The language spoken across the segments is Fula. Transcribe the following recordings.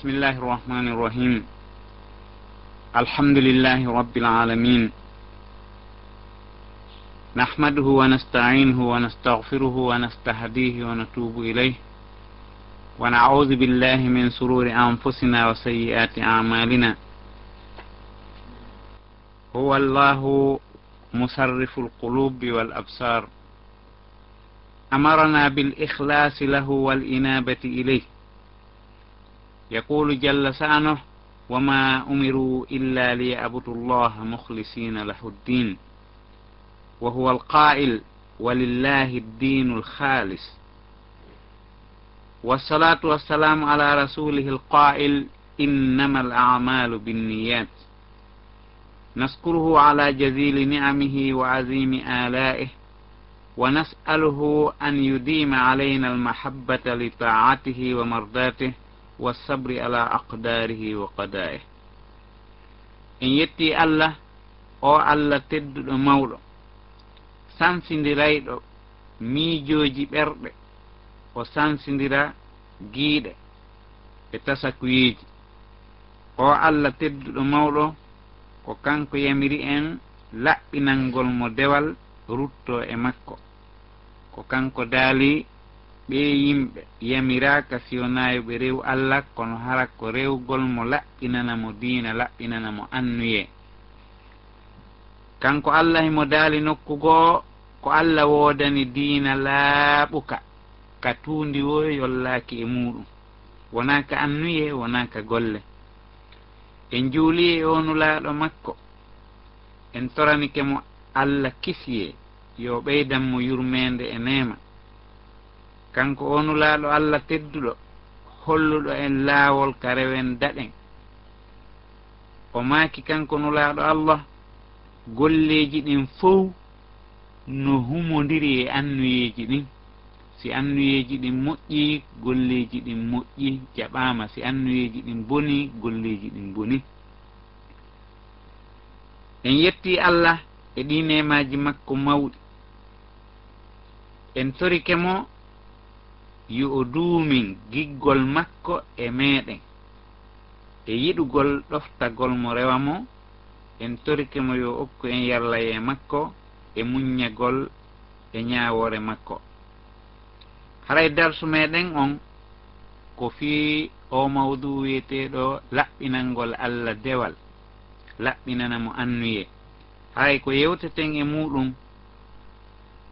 بسم الله الرحمن الرحيم الحمد لله رب العالمين نحمده ونستعينه ونستغفره ونستهديه ونتوب إليه ونعوذ بالله من سرور أنفسنا وسيئات أعمالنا هو الله مصرف القلوب والأبصار أمرنا بالإخلاص له والإنابة إليه yaqulu jalla sa'anoh wama umiru illa liyabudu llaha mukhlisina lahu ddin wa huwa alqa'il walillahi ddinu lkhalis والصلاة والسلام على رسوله القائل إنما الأعمال بالنيات نشكره على جزيل نعمه وعظيم آلائه ونسأله أن يديم علينا المحبة لطاعته ومرضاته والصبر على أقداره وقدائه en yetti allah o allah tedduɗo mawɗo sansidirayɗo miijoji ɓerɗe o sansidira giiɗe e tasakuyeji o allah tedduɗo mawɗo ko kanko yamiri en laɓɓinalngol mo dewal rutto e makko ko kanko daali ɓe yimɓe. Yamiraka siyonayoɓe rew allah kono hara ko rewgol mo laɓɓinanamo diina laɓɓinanamo annuye. Kanko allah himo daali nokku goo ko allah woodani diina laaɓuka ka tuundi wo yollaaki e muɗum wonaa ka annuye wonaa ka golle. En juuli e onulaaɗo makko. En toranike mo allah kisiye yo ɓeydanmo yurmeende e neema. kanko onulaaɗo allah tedduɗo holluɗo en laawol ka rewen daɗen. O maaki kanko nulaaɗo allah golleeji ɗin fow no humondiri e annuyeeji ɗin. Si annuyeeji ɗin moƴƴi golleeji ɗin moƴƴi jaɓaama. Si annuyeeji ɗin boni golleeji ɗin boni. En yetti allah e ɗi nemaaji makko mawɗi. En torike mo yo o duumin giggol makko e meeɗen. E yiɗugol ɗoftagol mo rewa mo en torike mo yo okku en yallaye makko e muññagol e ñaawore makko. Haray darsu meɗen on ko fii o mawdu wiyeteɗo laɓɓinalngol allah dewal laɓɓinana mo annuye. Haray ko yewteten e muɗum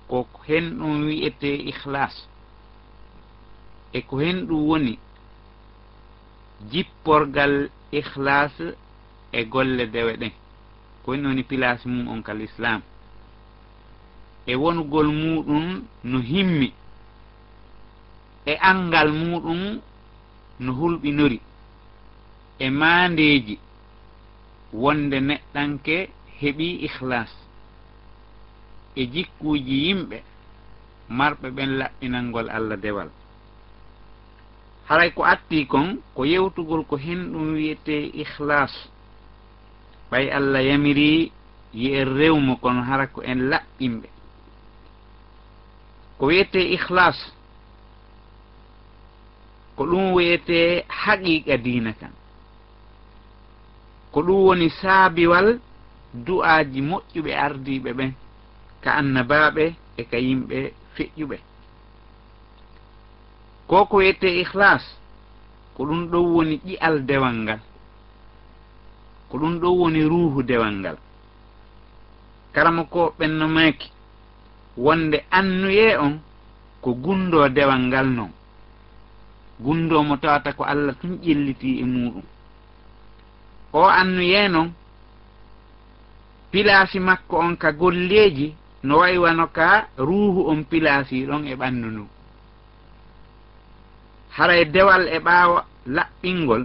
ko hen ɗum wi'ete ihlas e ko hen ɗum woni jipporgal ihlas e golle dewe ɗen. Ko hen woni place mum on kal islam e wonugol muɗum no himmi. E angal muɗum no hulɓinori. E mandeji wonde neɗɗanke heeɓi ihlas e jikkuji yimɓe marɓe ɓen laɓɓinalngol allah dewal. haray ko atti kon ko yewtugol ko hen ɗum wiyete ihlas ɓay allah yamiri yi en rewmo kono hara ko en laɓɓinɓe. Ko wiyete ihlas ko ɗum wiyete haqiqa dina kan. Ko ɗum woni saabiwal du'aji moƴƴuɓe ardiɓe ɓen ka annabaɓe e ka yimɓe feƴƴuɓe. ko ko wiyete ihlas ko ɗum ɗon woni ƴi'al dewal ngal. Ko ɗum ɗon woni ruuhu dewal ngal. Karama ko ɓenno ɓennomaki wonde annuye on ko gundo dewal ngal noon gundo mo tawata ko allah tun ƴelliti e muɗum o annuye noon pilasi makko on ka golleji no waywano ka ruuhu on pilasi ɗon e ɓandu ndu. haray e dewal e ɓaawa laɓɓingol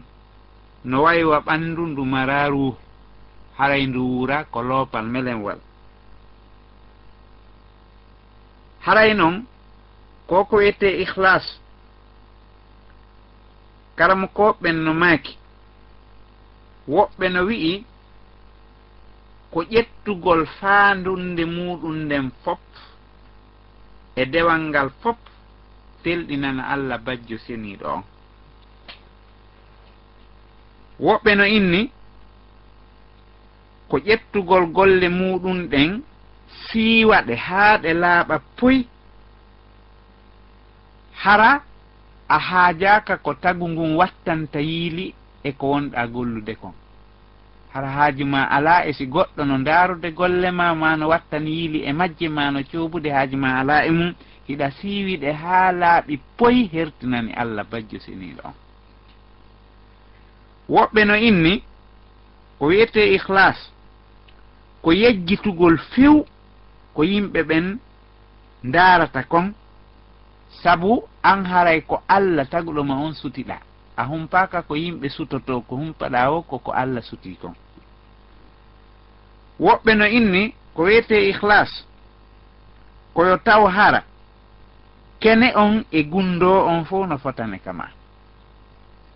no waywa ɓanndu ndu mararu haray e ndu wura ko loopal melenwal. Haray e noon ko ko wiyete ihlas karamu koɓɓen no maaki woɓɓe no wi'i ko ƴettugol faandunde muɗum nden fop e dewal ngal fop telɗinana allah bajjo seniiɗo on. Woɓɓe no inni ko ƴettugol golle muɗum ɗen siiwa ɗe haa ɗe laaɓa puy hara a haajaka ko tagu ngun wattanta yiili e ko wonɗa gollude kon. Hara haaji ma ala e si goɗɗo no ndaarude golle ma ma no wattan yiili e majje ma no coobude haaji ma ala e mum hiɗa siiwiɗe haa laaɓi poyi hertinani allah bajjo bajjusiniiɗo on woɓɓe no inni ko wiyete ihlas ko yejjitugol few ko yimɓe ɓen ndaarata kon sabu an haray ko allah taguɗoma on sutiɗa. A humpaka ko yimɓe sutoto ko humpaɗa o koko allah suti kon. Woɓɓe no inni ko wiyete ihlas koyo taw hara. kene on e gundo on fof no fotane kama.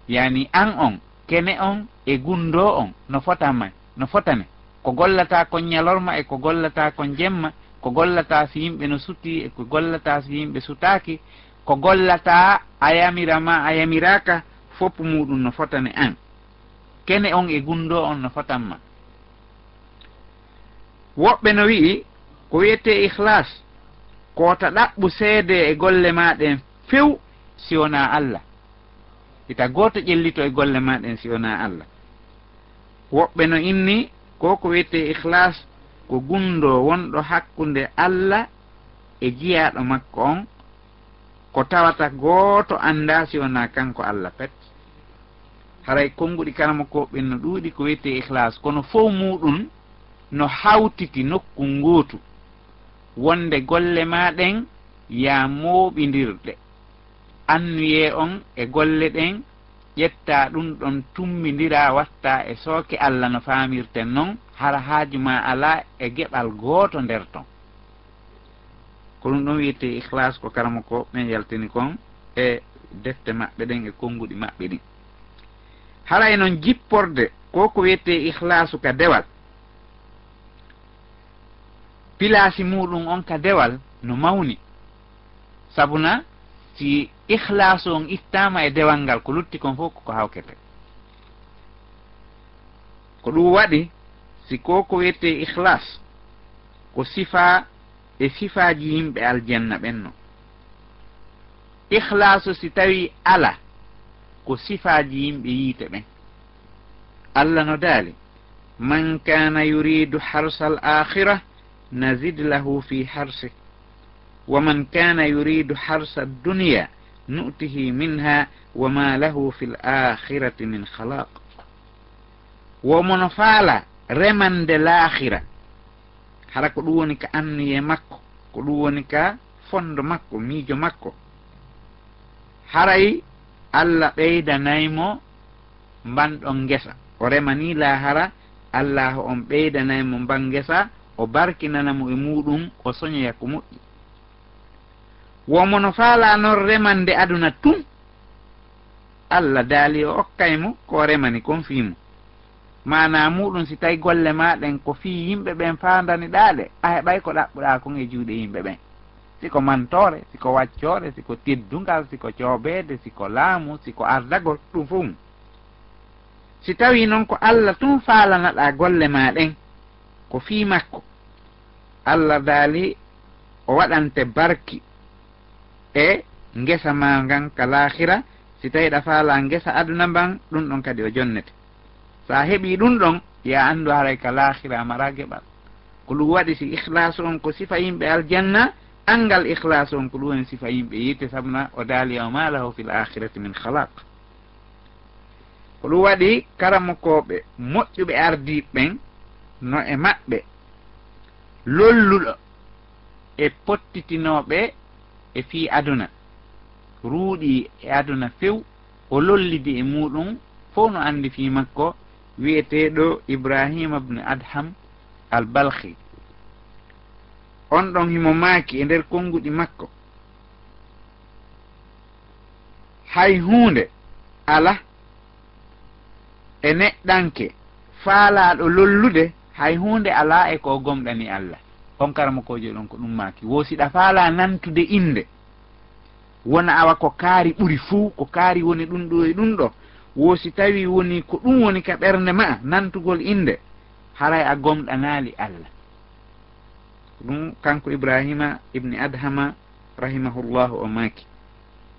Yani an on kene on e gundo on no fotama no fotane. Ko gollata kon ñalorma e ko gollata kon jemma ko gollata so yimɓe no suti e ko gollata so yimɓe sutaki ko gollata a yamirama a yamiraka foppu muɗum no fotane an. Kene on e gundo on no fotanma. Woɓɓe no wi'i ko wiyete ihlas kota ɗaɓɓu seede e golle maɗen few si wona allah. Ita goto ƴellito e golle maɗen si wona allah. Woɓɓe no inni ko ko wiyete ihlas ko gundo wonɗo hakkunde allah e jiyaɗo makko on ko tawata gooto annda si wona kanko allah pet. Haray konnguɗi kala makko ɓen no ɗuuɗi ko wiyete ihlas kono fof muɗum no hawtiti nokku ngootu wonde golle maɗen ya mooɓidirɗe annuye on e golle ɗen ƴetta ɗum ɗon tummidira watta e sooke allah no famirten noon hara haaju ma ala e geɓal gooto nder ton. Ko ɗum ɗon wiyete ihlas ko karama ko ɓen yaltini kon e defte maɓɓe ɗen e konnguɗi maɓɓe ɗin hara e noon jipporde ko ko wiyete ihlasu ka dewal pilasi muɗum on ka dewal no mawni. Sabuna si ihlasu on ittama e dewal ngal ko lutti kon fof koko hawkete. Ko ɗum waɗi si ko ko wiyete ihlas ko sifa e sifaji yimɓe aljanna ɓenno. Ihlasu si tawi ala ko sifaji yimɓe yiite ɓen. Allah no daali man kana yuridu harsa al akhira nazid lahu fi نزد له في حرسه ومن كان يريد حرس الدنيا نؤته منها وما له في الآخرة من خلاق ومن فعل رمن الآخرة hara ko ɗum woni ka anniye makko ko ɗum woni ka fondo makko miijo makko. Haray allah ɓeydanaymo mbanɗon ngesa. O remani lahara allah on ɓeydanaymo mban ngesa o barkinanamo e muɗum o soñoya ko moƴƴi. Womono faala noon remande aduna tun allah daali o okkaymo ko remani kon fiimo. Mana muɗum si tawi golle maɗen ko fii yimɓe ɓen fandani ɗaɗe a heɓay ko ɗaɓɓuɗa kon e juuɗe yimɓe ɓen. Siko mantore siko waccore siko teddugal siko coobede siko laamu siko ardagol ɗum fum si tawi noon ko allah tum falanaɗa golle maɗen ko fii makko. Allah daali o waɗante barki e ngesa ma ngan ka lahira si tawi ɗa faala ngesa aduna mban ɗum ɗon kadi o jonnete. So a heɓi ɗum ɗon ya anndu haray ka lahira mara geɓal. Ko ɗum waɗi si ihlasu on ko sifa yimɓe aljanna angal ihlasu on ko ɗum woni sifa yimɓe yitte sabuna o daali o malahu fi l akhirati min halaq ko ɗum waɗi karamokoɓe moƴƴuɓe ardiɓe ɓen no e maɓɓe lolluɗo e pottitinoɓe e fii aduna. Ruuɗi e aduna few o lollidi e muɗum fof no andi fii makko wiyeteɗo ibrahima bne adham al balhi on ɗon himo maaki e nder konnguɗi makko. Hay hunde ala e neɗɗanke faalaɗo lollude hay hunde ala e ko gomɗani allah. On karama kojo ɗon ko ɗum maki wosiɗa faala nantude inde wona awa ko kaari ɓuri fuu ko kaari woni ɗum ɗo e ɗum ɗo. Wo si tawi woni ko ɗum woni ka ɓernde ma nantugol inde haray a gomɗanaali allah. Ɗum kanko ibrahima ibni adhama rahimahullahu o maki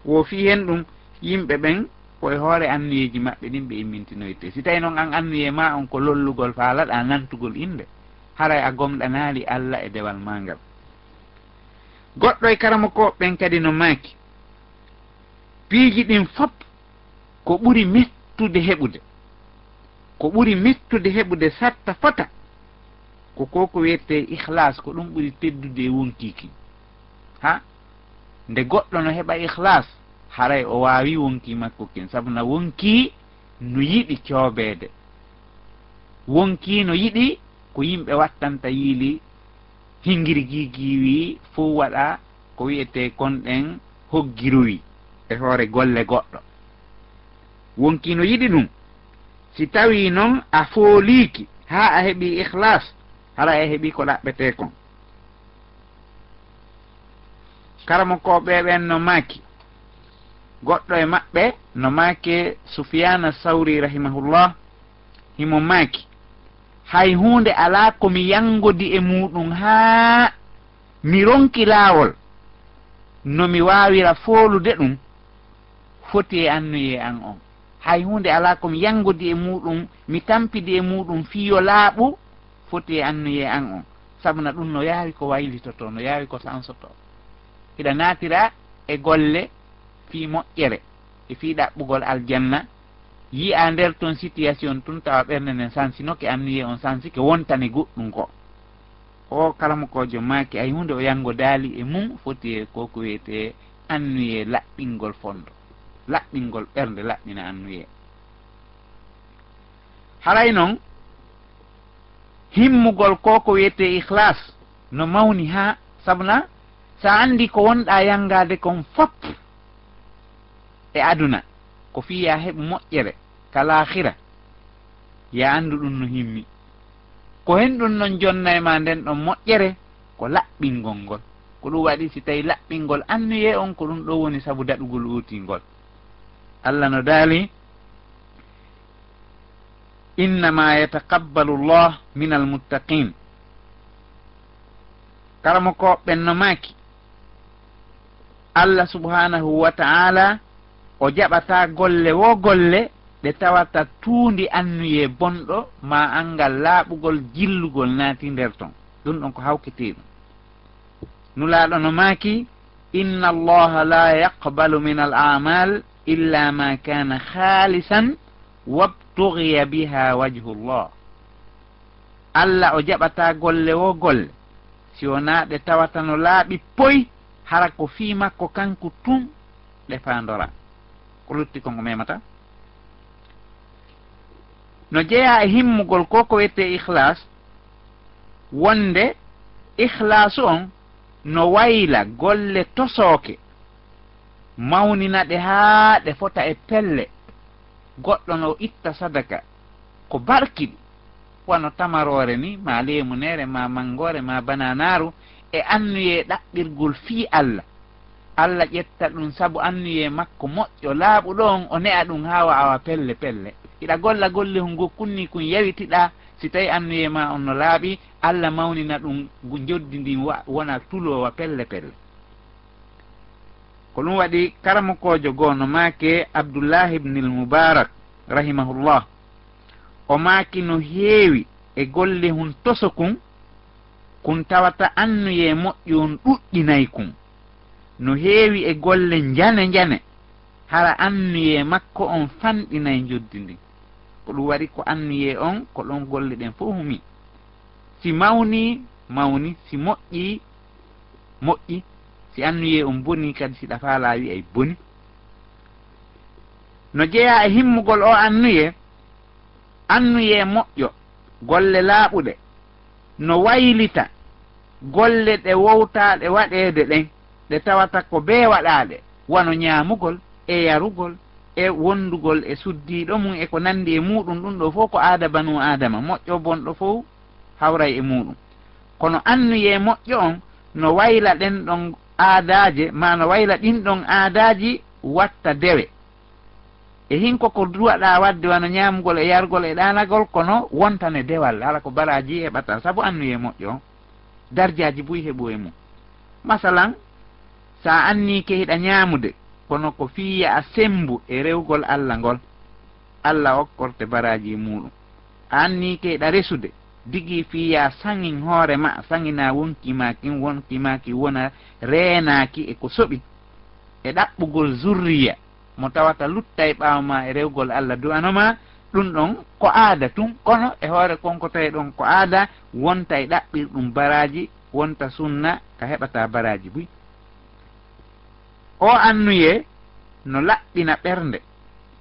wo fi hen ɗum yimɓe ɓen koye hoore annuyeji maɓɓe ɗin ɓe immintinoyte. Si tawi noon an annuye ma on ko lollugol faalaɗa nantugol inde haray a gomɗanaali allah e dewal ma ngal goɗɗo e karama ko ɓen kadi no maaki piiji ɗin fop ko ɓuri mettude heɓude ko ɓuri mettude heɓude satta fota ko ko ko wiyete ihlas ko ɗum ɓuri teddude e wonkiki ha? Nde goɗɗo no heɓa ihlas haray o wawi wonki makko kin saabu no wonki no yiɗi coobeede. Wonki no yiɗi ko yimɓe wattanta yiili hingirgi giiwi fuu waɗa ko wiyete konɗen hoggiruyi e hoore golle goɗɗo. Wonki no yiɗi ɗum si tawi noon a fooliki ha a heeɓi ihlas hara a heeɓi ko ɗaɓɓete kon. Karamo ko ɓeeɓen no maaki. goɗɗo e maɓɓe no maake sufiyana sawri rahimahullah himo maaki. Hay hunde ala komi yangodi e muɗum haa mi ronki laawol nomi waawira foolude ɗum foti e annuye an on. Hay hunde ala komi yangodi e muɗum mi tampidi e muɗum fiyo laaɓu foti e annuye an on. Sabuna ɗum no yaawi ko waylitoto no yaawi ko sansoto hiɗa naatira e golle fi moƴƴere e fi ɗaɓɓugol aljanna yiya nder toon situation tun tawa ɓernde nden sansinoke anniye on sansike wontani goɗɗum ko. O kala kojo maaki ay hunde o yango daali e mum foti e koko wiyete annuye laɓɓingol fondo. Laɓɓingol ɓernde laɓɓina annuye. Haray noon himmugol koko wiyete ihlas no mawni ha sabuna sa andi ko wonɗa yangade kon fop e aduna ko fi ya heɓ moƴƴere kala hira ya anndu ɗum no himmi. Ko hen ɗum noon jonna e ma nden ɗon moƴƴere ko laɓɓingol ngol. Ko ɗum waɗi si tawi laɓɓingol annuye on ko ɗum ɗo woni saabu daɗugol wutingol allah no daali innama yataqabbalu llah min almuttaqin karamo mo ko ɓennomaki allah subhanahu wa taala o jaɓata golle wo golle ɓe tawata tuundi annuye bonɗo ma angal laaɓugol jillugol naati nder ton. Ɗum ɗon ko hawkitii ɗum nulaaɗo no maaki inna allaha la yaqbalu min al amal illa ma kana halisan wabtugiya biha wajhu llah allah o jaɓata golle wo golle si wona ɗe tawata no laaɓi poy hara ko fii makko kanko tun ɗe fandora ko lutti konko memata. No jeeya e himmugol ko ko wiyete ihlas wonde ihlasu on no wayla golle tosooke mawnina ɗe haa ɗe fota e pelle goɗɗo no itta sadaka ko barkiɗi wano tamarore ni ma lemunere ma mangore ma bananaru e annuye ɗaɓɓirgol fii allah. allah ƴetta ɗum sabu anniye makko moƴƴo laaɓuɗo on o ne'a ɗum haa wawa pelle pelle. Iɗa golla golle hungo kunni kum yawitiɗa si tawi anniye ma on no laaɓi allah mawnina ɗum joddi ndin wona tulowa pelle pelle. Ko ɗum waɗi karamokojo goo no maake abdoullahi ibnil moubarak rahimahullah. O maaki no heewi e golle hun toso kun kun tawata annuye moƴƴi on ɗuɗɗinayi kun. no heewi e golle njane njane hara annuye makko on fanɗinayi joddi ndin ko ɗum waɗi ko annuye on ko ɗon golle ɗen fof humi. Si mawni mawni si moƴƴi moƴƴi. Si annuye on boni kadi siɗa faa ay boni. No jeeya e himmugol o annuye annuye moƴƴo golle laaɓuɗe. No waylita golle ɗe wowtaɗe waɗeede ɗen. ɗe tawata ko bee waɗaɗe. Wano ñaamugol e yarugol e wondugol e suddiɗo mum e ko nandi e muɗum ɗum ɗo fof ko aada banu adama moƴƴo bonɗo fof hawray e muɗum. Kono annuye moƴƴo on no wayla ɗen ɗon aadaje ma no wayla ɗin ɗon aadaji watta dewe. E hinko ko duwaɗa wadde wano ñamugol e yargol e ɗanagol kono wontane dewal. Ala ko baraji heɓata. Saabu annuye moƴƴo on. Darjaji buy heɓu e mum. Masalan sa anni ke hiɗa ñaamude kono ko fiya a sembu e rewgol allah ngol allah okkorte baraji muɗum. A anni ke hiɗa resude digi fiya saŋin hoorema saŋina wonkimakin wonkimaki wona reenaki e ko soɓi. E ɗaɓɓugol zurriya mo tawata lutta e ɓaawo ma e rewgol allah. Du'anoma ɗum ɗon ko aada tun kono e hoore konko tawi ɗon ko aada wonta e ɗaɓɓir ɗum baraji wonta sunna ka heɓata baraji buy. o annuye no laɓɓina ɓernde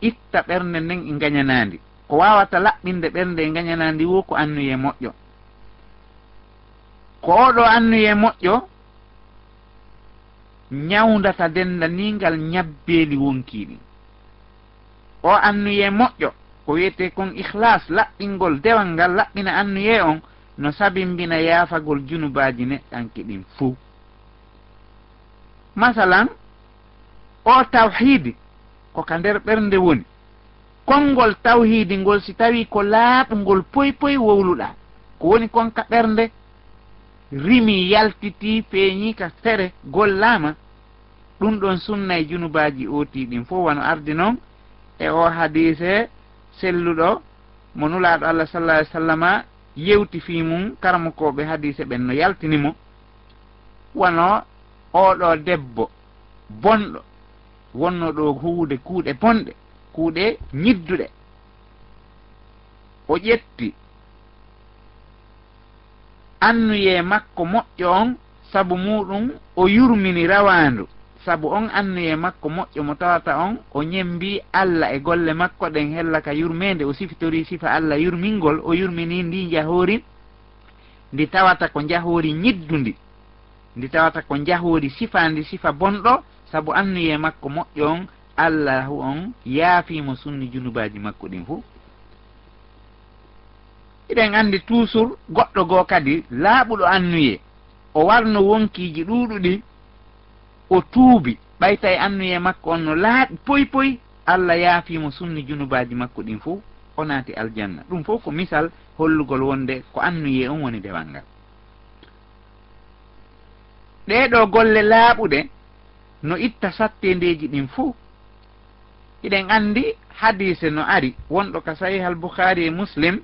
itta ɓernde nden e gañanandi ko wawata laɓɓinde ɓernde e gañanandi wo ko annuye moƴƴo. Ko oɗo annuye moƴƴo ñawdata dendanigal ñabbeeli wonkiɗi o annuye moƴƴo ko wiyete kon ihlas laɓɓingol dewal ngal laɓɓina annuye on no sabimbina yaafagol junubaji neɗɗanke ɗin fuu. Masalan o tawhidi koka nder ɓernde woni. Konngol tawhidi ngol si tawi ko laaɓngol poy poy wowluɗa ko woni konka ɓernde rimi yaltiti feeñi ka fere gollama ɗum ɗon sunna e junubaji oti ɗin fof wano ardi noon e o hadise selluɗo mo nulaɗo allah sallah alih sallama yewti fi mum karmakoɓe hadise ɓen no yaltinimo. Wano oɗo debbo bonɗo wonno ɗo huwde kuuɗe bonɗe kuuɗe ñidduɗe. O ƴetti. Annuye makko moƴƴo on sabu muɗum o yurmini rawandu sabu on annuye makko moƴƴo mo tawata on o ñembi allah e golle makko ɗen hella ka yurmede o sifitori sifa allah yurmingol o yurmini ndi jahori ndi tawata ko jahori ñiddundi. Ndi tawata ko jahori sifandi sifa bonɗo sabu annuye makko moƴƴo on allahu on yaafimo sunni junubaji makko ɗin fuu eɗen andi toujours goɗɗo goo kadi laaɓuɗo annuye o warno wonkiiji ɗuuɗuɗi o tuubi ɓayta e annuye makko on no laaɓi poy poy allah yaafimo sunni junubaji makko ɗin fuu o naati aljanna. Ɗum fof ko misal hollugol wonde ko annuye on woni dewal ngal. Ɗeɗo golle laaɓuɗe no itta sattendeji ɗin fuu. Iɗen andi hadise no ari. Wonɗo ka sahih al boukhari e muslim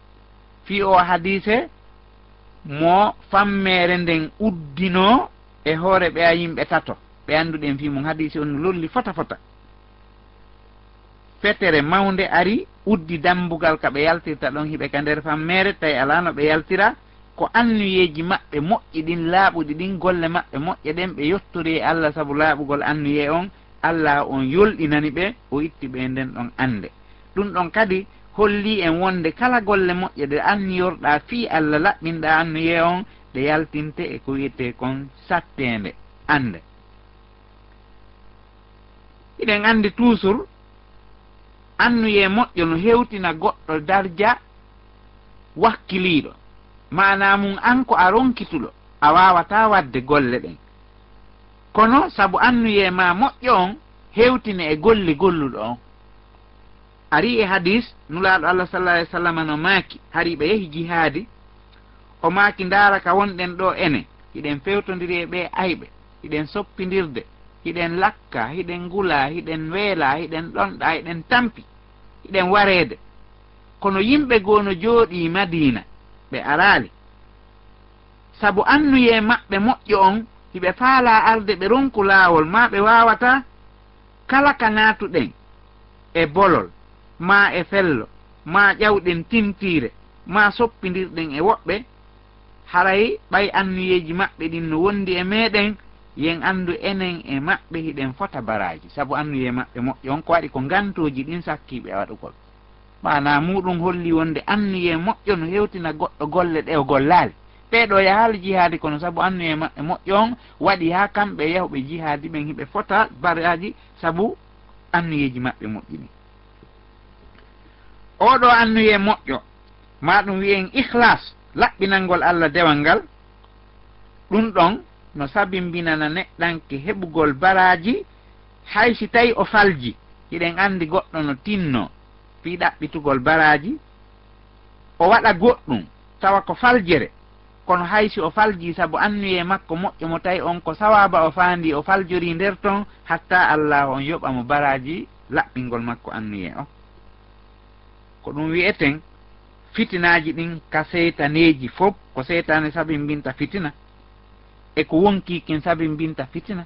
fi o hadise mo fammere nden uddino e hoore ɓeya yimɓe tato. Ɓe annduɗen fi mum hadise on lolli fota fota fetere mawde ari uddi dambugal ka ɓe yaltirta ɗon hiɓe ka nder fammere tawi alano ɓe yaltira ko annuyeji maɓɓe moƴƴi ɗin laaɓuɗi ɗin golle maɓɓe moƴƴe ɗen ɓe yettori e allah sabu laaɓugol annuye on allah on yolɗinani ɓe o itti ɓe nden ɗon annde. Ɗum ɗon kadi holli en wonde kala golle moƴƴe ɗe anniyorɗa fii allah laɓɓinɗa annuye on ɗe yaltinte e ko wiyete kon sattende annde. Iɗen andi toujours annuye moƴƴo no hewtina goɗɗo darja wakkiliiɗo. mana mum an ko a ronkituɗo a wawata wadde golle ɗen. Kono saabu annuye ma moƴƴo on hewtine e golli golluɗo on. Ari e hadis nulaɗo allah sallah alih w sallam no maaki hari ɓe yehi jihaadi o maaki ndaara ka wonɗen ɗo ene hiɗen fewtodiri e ɓe ayɓe hiɗen soppidirde hiɗen lakka hiɗen ngula hiɗen weela hiɗen ɗonɗa hiɗen tampi hiɗen wareede. Kono yimɓe goo no jooɗi madina maɓɓe araali sabu annuye maɓɓe moƴƴo on hiɓe faala arde ɓe ronku laawol ma ɓe waawata kala ka naatuɗen e bolol ma e fello ma ƴawɗen tintiire ma soppindirɗen e woɓɓe haray ɓay annuyeeji maɓɓe ɗin no wondi e meeɗen yen anndu enen e maɓɓe hiɗen fota baraji sabu annuye maɓɓe moƴƴo on ko waɗi ko ngantoji ɗin sakkiɓe e waɗugol. mana muɗum holli wonde annuye moƴƴo no hewtina goɗɗo golle ɗe o gollaali ɓeeɗo yahaali jihaadi kono sabu annuye maɓɓe moƴƴo on waɗi ha kamɓe yahuɓe jihaadi ɓen hiɓe fota baraji sabu annuyeji maɓɓe moƴƴini. Oɗo annuye moƴƴo ma ɗum wiyen ihlas laɓɓinalngol allah dewal ngal. Ɗum ɗon no sabimbinana neɗɗanke heɓugol baraji hay si tawi o falji hiɗen andi goɗɗo no tinno. fii ɗaɓɓitugol baraji o waɗa goɗɗum tawa ko faljere. Kono haysi o falji saabu annuye makko moƴƴo mo tawi on ko sawaba o faandi o faljori nder ton hatta allah on yoɓamo baraji laɓɓingol makko annuye o. Ko ɗum wiyeten fitinaji ɗin ka seytaneji fof ko seytane saabi mbinta fitina e ko wonkikin saabi mbinta fitina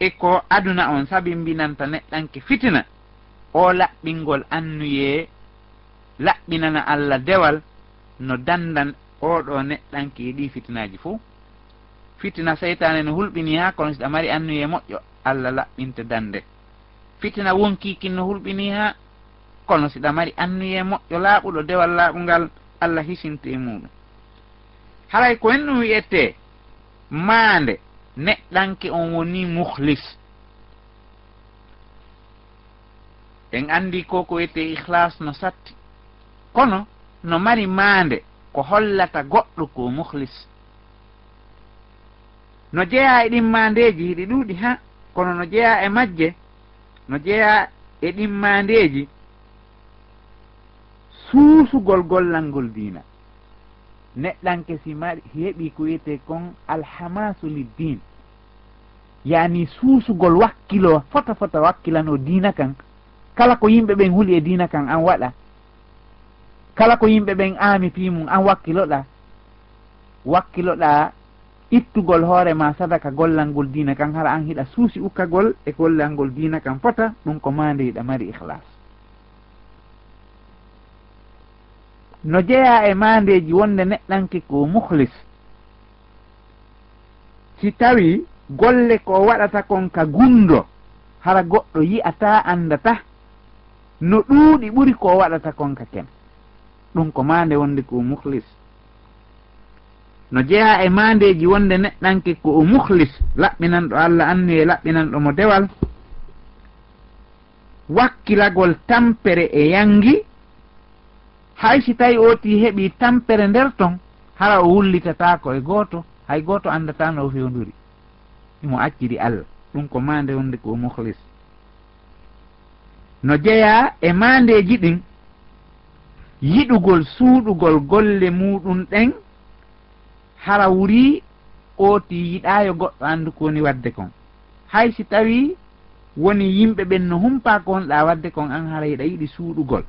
e ko aduna on saabi mbinanta neɗɗanke fitina o laɓɓingol annuye laɓɓinana allah dewal no dandan oɗo neɗɗanki e ɗi fitinaji fuu. Fitina seytane no hulɓini ha kono siɗa mari annuye moƴƴo allah laɓɓinta dande. Fitina wonkikin no hulɓini ha kono siɗa mari annuye moƴƴo laaɓuɗo dewal laaɓungal allah hisinte e muɗum haray ko hen ɗum wiyete maande neɗɗanke on woni muhlis en andi ko ko wiyete ihlas no satti. Kono no mari maande ko hollata goɗɗo ko muhlis no jeeya e ɗin mandeji hiɗi ɗuuɗi ha kono no jeeya e majje no jeeya e ɗin mandeji suusugol gollal ngol diina. Neɗɗanke si mari heɓi ko wiyete kon alhamasu liddin yani suusugol wakkilo fota fota wakkilano diina kan kala ko yimɓe ɓen huli e dina kan an waɗa. Kala ko yimɓe ɓen aami fimum an wakkiloɗa. Wakkiloɗa ittugol hoorema sadaka gollal ngol dina kan hara an hiɗa suusi ukkagol e gollal ngol dina kan fota ɗum ko mandeyiɗa mari ihlas no jeeya e mandeji wonde neɗɗanki ko muhlis si tawi golle ko waɗata kon ka gundo hara goɗɗo yi'ata andata no ɗuuɗi ɓuri ko waɗata konka ken. Ɗum ko mande wonde ko muhlis no jeeya e mandeji wonde neɗɗanke ko o muhlis laɓɓinanɗo allah anni e laɓɓinanɗo mo dewal wakkilagol tampere e yangi hay si tawi oti heɓi tampere nder ton hara o wullitatako e gooto hay gooto andatano o fewduri imo acciri allah. Ɗum ko mande wonde ko muhlis no jeeya e mandeji ɗin yiɗugol suuɗugol golle muɗum ɗen hara wuri ooti yiɗayo goɗɗo andu ko woni wadde kon. Hay si tawi woni yimɓe ɓen no humpa ko honɗa wadde kon an hara yiɗa yiɗi suuɗugol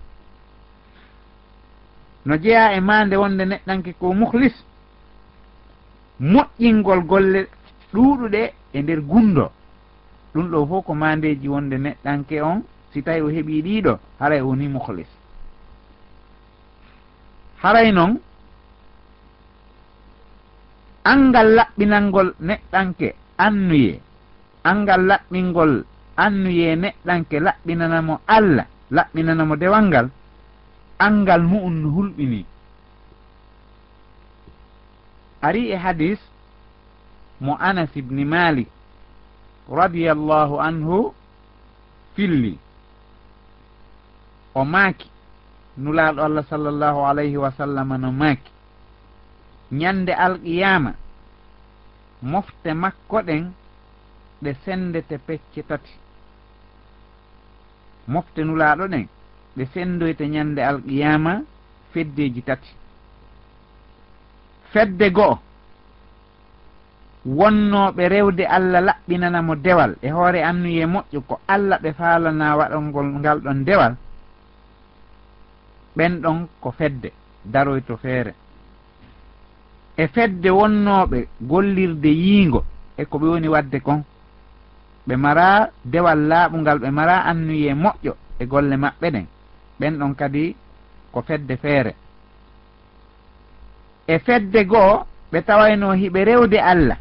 no jeeya e mande wonde neɗɗanke ko muhlis moƴƴingol golle ɗuuɗuɗe e nder gundo. Ɗum ɗo fof ko mandeji wonde neɗɗanke on si tawi o heeɓi ɗiɗo haray woni muhlis haray noon angal laɓɓinalngol neɗɗanke annuye angal laɓɓingol annuye neɗɗanke laɓɓinanamo allah laɓɓinanamo dewal ngal angal mu'um no hulɓini. Ari e hadis mo anas ibni malik radiallahu anhu filli. o maaki. Nulaaɗo allah sallllahu alayhi wa sallam no maaki. Ñande alqiyama mofte makko ɗen ɗe sendete pecce tati. Mofte nulaaɗo ɗen ɓe sendoyte ñande alqiyama feddeji tati. Fedde go'o wonnoɓe rewde allah laɓɓinanamo dewal. E hoore annuye moƴƴo ko allah ɓe faalana waɗolngol ngal ɗon dewal ɓen ɗon ko fedde daroyto feere. E fedde wonnoɓe gollirde yiingo e ko ɓe woni wadde kon. Ɓe mara dewal laaɓungal ɓe mara annuye moƴƴo e golle maɓɓe ɗen. Ɓen ɗon kadi ko fedde feere. E fedde goo ɓe tawayno hiɓe rewde allah.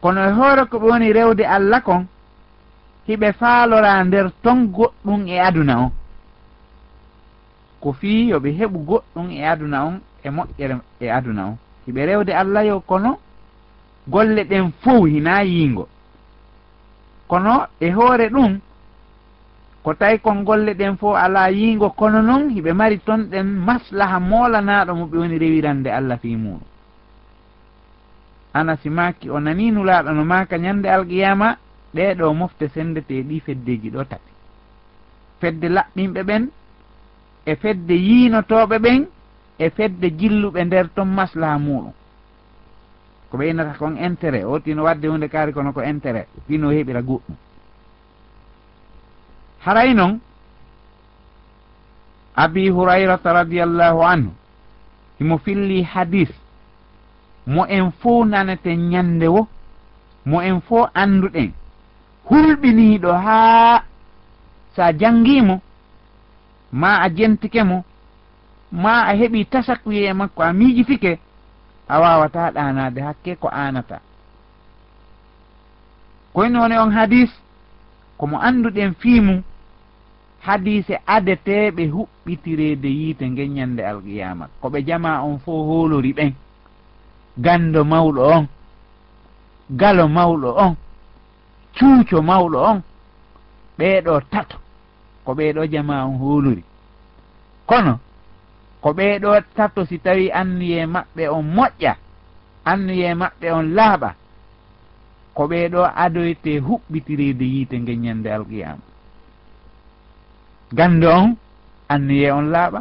Kono e hoore ko ɓe woni rewde allah kon hiɓe faalora nder ton goɗɗum e aduna on ko fii yoɓe heɓu goɗɗum e aduna on e moƴƴere e aduna on. Hiɓe rewde allah yo kono golle ɗen fof hina yiingo. Kono e hoore ɗum ko tawi kon golle ɗen fof ala yiingo kono noon hiɓe mari ton ɗen maslaha moolanaɗo mo ɓe woni rewirande allah fii muɗum. Anasi maaki o nani nulaɗo no maka ñande alqiyama ɗeɗo mofte sendete ɗi feddeji ɗo tati fedde laɓɓinɓe ɓen e fedde yiinotoɓe ɓen e fedde jilluɓe nder ton maslaha muɗum. Ko ɓeynata kon intérêt o tino wadde hunde kaari kono ko intérêt fino heɓira goɗɗum. Haray noon abi hurayrata radiallahu anhu himo filli hadis mo en fo nanaten ñande wo mo en fo annduɗen hulɓiniiɗo haa so a janngimo ma a jentike mo ma a heɓi tasakuye makko a miijifike a wawata ɗanade hakke ko anata koyno woni on hadis komo annduɗen fiimu hadise adeteɓe huɓɓitirede yiite geññande alqiyama koɓe jama on fo hoolori ɓen. Gando mawɗo on galo mawɗo on cuuco mawɗo on ɓeeɗo tato. ko ɓeeɗo jama on huuluri. Kono ko ɓeeɗo tato si tawi annuye maɓɓe on moƴƴa annuye maɓɓe on laaɓa ko ɓeeɗo adoyte huɓɓitirede yiite nge ñande alqiyama gande on annuye on laaɓa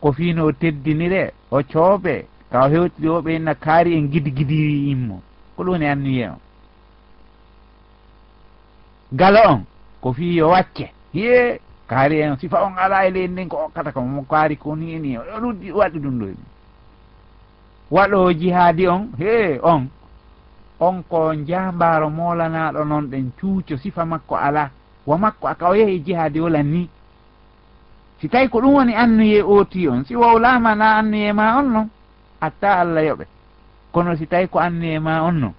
ko fiino o teddinire o coobe taw hewtiri o ɓeyna kaari en gidi gidiri immo ko ɗum woni annuye on. Gala on ko fi yo wacce. Hiye kaari en sifa on ala e leydi ndin ko okkata ko mo kaari ko ni ni o ɗuɗɗi waɗi ɗum ɗo. Waɗo jihaadi on he on. On ko jambaro molanaɗo noon ɗen cuuco sifa makko ala wa makko aka o yehi jihaadi wolan ni. Si tawi ko ɗum woni annuye ooti on si wowlama na annuye ma on noon atta allah yoɓe. Kono si tawi ko annuye ma on noon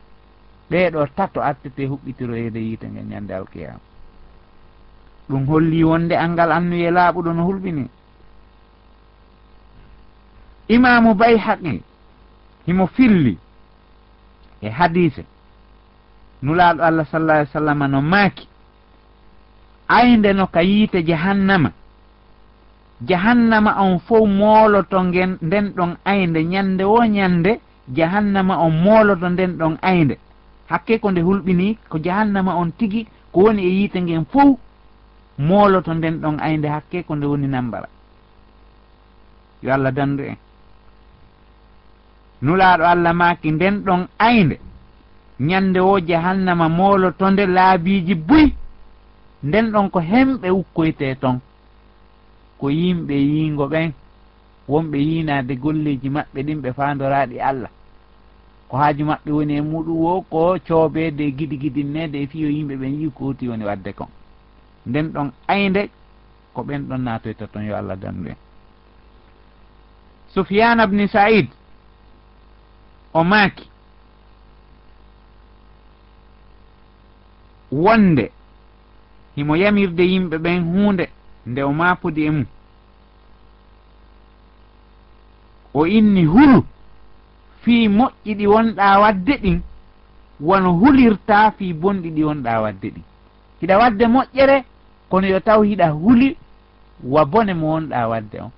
ɗeɗo tato attete huɓɓitiroyede e yiite ngen ñande alkiyama ɗum holli wonde angal annuye laaɓuɗo no hulɓini. Imamu bay haqi himo filli e hadise nulaaɗo allah sallah alih sallam no maaki. Aynde no ka yiite jahannama. Jahannama on fof mooloto ngen nden ɗon aynde. Ñande wo ñande jahannama on mooloto nden ɗon aynde. Hakke ko nde hulɓini ko jahannama on tigi ko woni e yiite ngen fof mooloto nden ɗon aynde hakke ko nde woni nambara yo allah dandu en. Nulaaɗo allah maaki nden ɗon aynde ñande wo jahannama mooloto nde laabiiji buy. Nden ɗon ko hemɓe ukkoyte toon ko yimɓe yiingo ɓen wonɓe yiinaade golleeji maɓɓe ɗin ɓe faandoraɗi allah. Ko haaju maɓɓe woni e muɗum wo ko coobeede e giɗi giɗinneede e fiyo yimɓe ɓen yi kooti woni wadde kon. nden ɗon aynde ko ɓen ɗon naatoyta toon yo allah dandu en sufyana bni said o maaki. Wonde himo yamirde yimɓe ɓen huunde nde o maapudi e mum o inni hulu fii moƴƴi ɗi wonɗa wadde ɗin wono hulirta fii bonɗi ɗi wonɗa wadde ɗin. Hiɗa wadde moƴƴere kono yo taw hiɗa huli wa bone mo wonɗa wadde on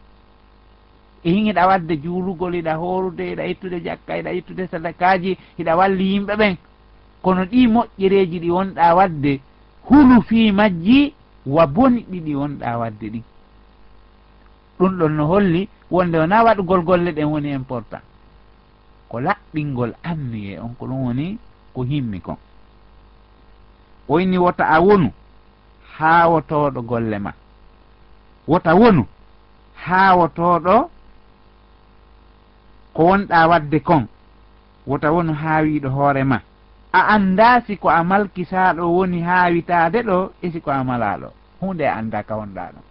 e hin hiɗa wadde juulugol hiɗa horude hiɗa ittude jakka hiɗa ittude sadakaji hiɗa walli yimɓe ɓen. Kono ɗi moƴƴereji ɗi wonɗa wadde hulu fi majji wa boni ɗiɗi wonɗa wadde ɗin ɗum ɗon no holli wonde wona waɗugol golle ɗen woni important. Ko laɓɓingol amniye on ko ɗum woni ko himmi kon. O inni wota a wonu haawotoɗo golle ma. Wota wonu haawotoɗo ko wonɗa wadde kon. Wota wonu haawiɗo hoore ma. A annda siko a malkisaɗo woni haawitade ɗo e siko a malaɗo hunde a annda ka wonɗa ɗo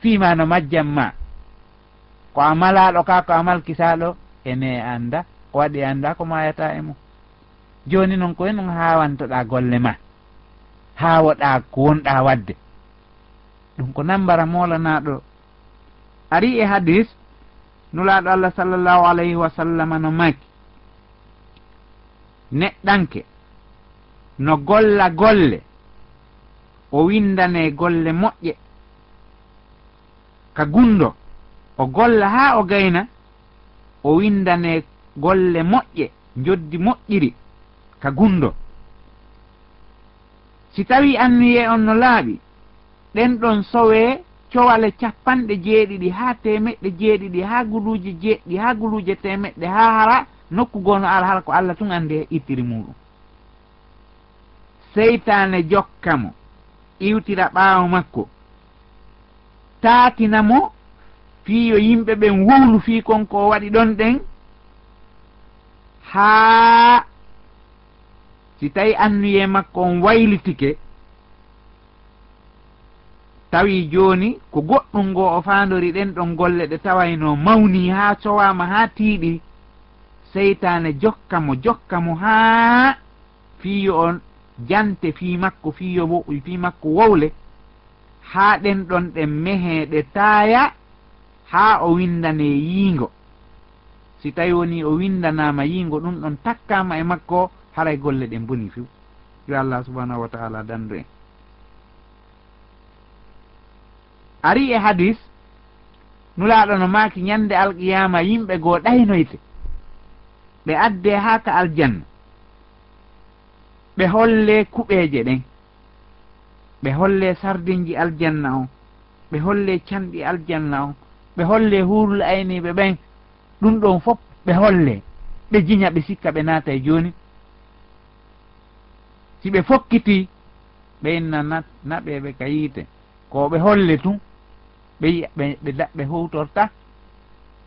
fima no majjam ma. Ko a malaɗo ka ko a malkisaɗo ene annda ko waɗi annda ko mayata e mum. Joni noon koye noon hawantoɗa golle ma. haawaɗa ko wonɗa wadde. Ɗum ko nambara molanaɗo. Ari e hadis nulaɗo allah sallllahu alayhi wa sallam no maki. Neɗɗanke no golla golle o windane golle moƴƴe. Ka gundo o golla ha o gayna o windane golle moƴƴe joddi moƴƴiri. Ka gundo. si tawi annuye on no laaɓi ɗen ɗon sowe cowale capanɗe jeeɗiɗi ha temeɗɗe jeeɗiɗi ha guluje jeeɗɗi ha guluje temeɗɗe ha hara nokku goo no ara hara ko allah tun andi e ittiri muɗum seytane jokka mo iwtira ɓaawo makko taatinamo fii yo yimɓe ɓen wuulu fii konko waɗi ɗon ɗen haa si tawi annuye makko on waylitike tawi joni ko goɗɗum ngo o fandori ɗen ɗon golle ɗe tawayno mawni ha cowama ha tiiɗi seytane jokka mo jokka mo ha fiyo on jante fi makko fiyo fi makko wowle ha ɗen ɗon ɗen mehe ɗe taaya ha o windane yiingo. Si tawi woni o windanama yiingo ɗum ɗon takkama e makko haray golle ɗen boni few yo allah subahanahu wa taala dandu en ari e hadis nulaɗo no maaki ñande alqiyama yimɓe goo ɗaynoyte. Ɓe adde haa ka aljanna. Ɓe holle kuɓeeje ɗen. Ɓe holle sardinji aljanna on. Ɓe holle canɗi aljanna on. Ɓe holle huurul ayniɓe ɓen. Ɗum ɗon fof ɓe holle. Ɓe jiña ɓe sikka ɓe naata e jooni. si ɓe fokkiti ɓe inna naɓeɓe ka yiite. Ko ɓe holle tun ɓe yiya ɓe ɓe ɓe hutorta.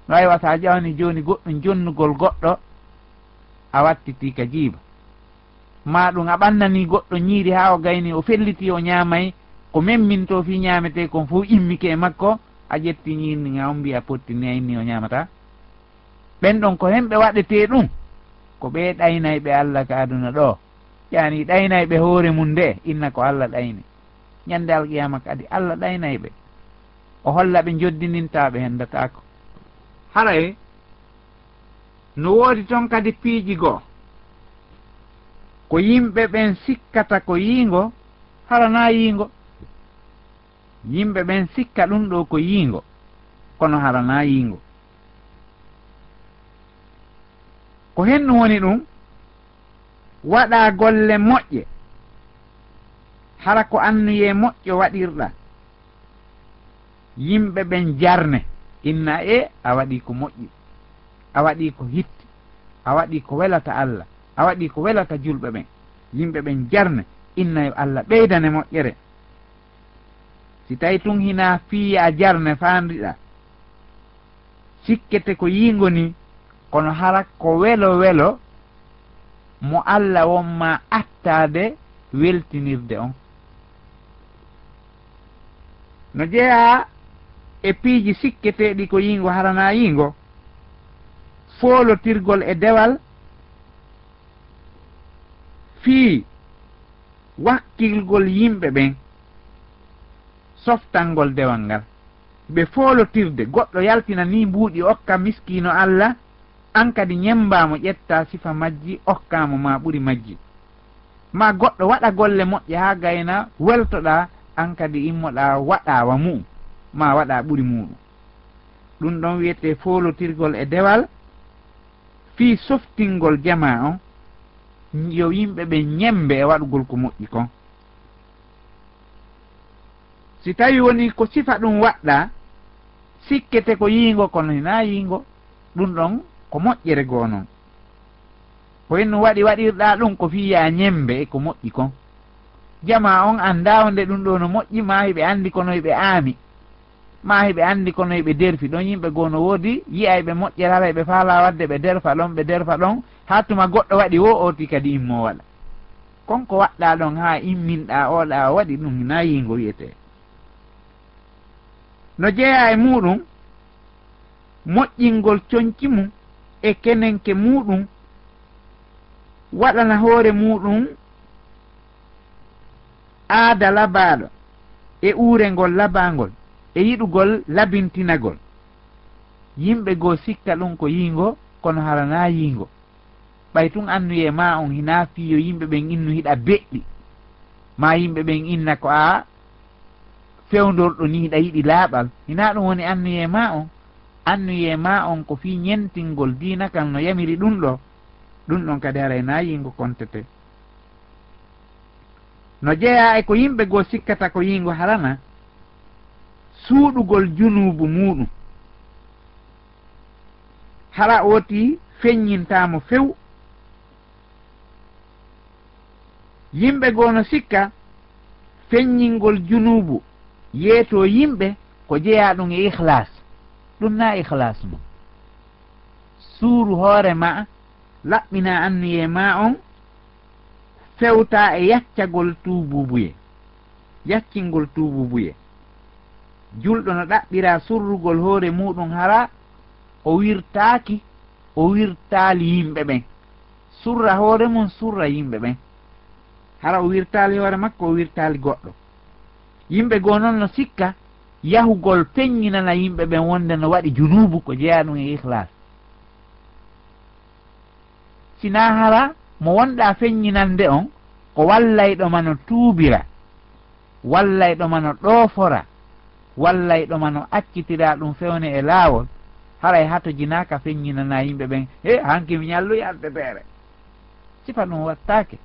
No wawi wata ƴawni jooni goɗɗum jonnugol goɗɗo a wattiti ka jiiba. Ma ɗum a ɓannani goɗɗo ñiiri ha o gayni o felliti o ñaamay ko memminto fi ñaamete kon fof immike e makko a ƴetti ñiirni ga o mbiya pottini a inni o ñaamata. Ɓen ɗon ko hen ɓe waɗete ɗum ko ɓe ɗaynayɓe allah ka aduna ɗo. yani ɗaynay ɓe hoore mum nde inna ko allah ɗayni ñande alqiyama kadi allah ɗaynay ɓe o holla ɓe joddinintaɓe hendatako haray no woodi toon kadi piiji goo? Ko yimɓe ɓen sikkata ko yiingo harana yiingo? Yimɓe ɓen sikka ɗum ɗo ko yiingo kono harana yiingo. Ko hennu woni ɗum waɗa golle moƴƴe. Hara ko annuye moƴƴo waɗirɗa. Yimɓe ɓen jarne. Inna e a waɗi ko moƴƴi. A waɗi ko hitti. A waɗi ko welata allah. A waɗi ko welata julɓe ɓen. Yimɓe ɓen jarne. Inna yo allah ɓeydane moƴƴere. Si tawi tun hina fiya jarne fandiɗa sikkete ko yingoni kono hara ko welo welo mo allah wonma attade weltinirde on. No jeeya e piiji sikketeɗi ko yingo harana yingo foolotirgol e dewal fii wakkilgol yimɓe ɓen softalngol dewal ngal. Ɓe foolotirde goɗɗo yaltina ni mbuuɗi okka miskino allah an kadi ñembamo ƴetta sifa majji okkamo ma ɓuri majji. Ma goɗɗo waɗa golle moƴƴe ha gayna weltoɗa an kadi immoɗa waɗawa mum ma waɗa ɓuri muɗum ɗum ɗon wiyete folotirgol e dewal fi softingol jama on yo yimɓe ɓe ñembe e waɗugol ko moƴƴi kon. Si tawi woni ko sifa ɗum waɗɗa sikkete ko yiingo kono hina yiingo ɗum ɗon ko moƴƴere goo noon ko henno waɗi waɗirɗa ɗum ko fiya ñembe e ko moƴƴi kon. Jama on annda onde ɗum ɗo no moƴƴi ma hiɓe anndi kono hiɓe aami. Ma hiɓe anndi kono hiɓe derfi. Ɗon yimɓe goo no woodi yiya ɓe moƴƴerara ɓe faala wadde ɓe derfa ɗon ɓe derfa ɗon. Ha tuma goɗɗo waɗi wo oti kadi immo waɗa. Konko waɗɗa ɗon ha imminɗa oɗa waɗi ɗum na yingo wiyete no jeeya e muɗum moƴƴingol coñci mum e kenenke muɗum waɗana hoore muɗum aada labaɗo e uurengol labangol e yiɗugol labintinagol. Yimɓe goo sikka ɗum ko yiingo kono harana yiingo. Ɓay tun annuye ma on hina fiyo yimɓe ɓen innu hiɗa beɗɗi. Ma yimɓe ɓen inna ko a fewdorɗo ni hiɗa yiɗi laaɓal. Hina ɗum woni annuye ma on annuye ma on ko fi ñentingol dinakal no yamiri ɗum ɗo ɗum ɗon kadi haray na yingo kontete. No jeeya e ko yimɓe goo sikkata ko yingo harana suuɗugol junubu muɗum hara oti feññintamo few. Yimɓe goo no sikka feññingol junubu yeeto yimɓe ko jeeya ɗum e ihlas ɗum na ihlas mo. Suuru hoore ma laɓɓina anniye ma on fewta e yaccagol tububuye yaccingol tububuye julɗo no ɗaɓɓira surrugol hoore muɗum hara o wirtaaki o wirtaali yimɓe ɓen. Surra hoore mum surra yimɓe ɓen. Hara o wirtaali hoore makko o wirtaali goɗɗo. Yimɓe goo noon no sikka yahugol peññinana yimɓe ɓen wonde no waɗi junubu ko jeeya ɗum e ihlas sina hara mo wonɗa feññinande on ko wallayɗoma no tuubira wallayɗoma no ɗoofora wallayɗoma no accitira ɗum fewne e laawol haray hato jinaka feññinana yimɓe ɓen e hanki mi ñalluy anteteere sifa ɗum wattake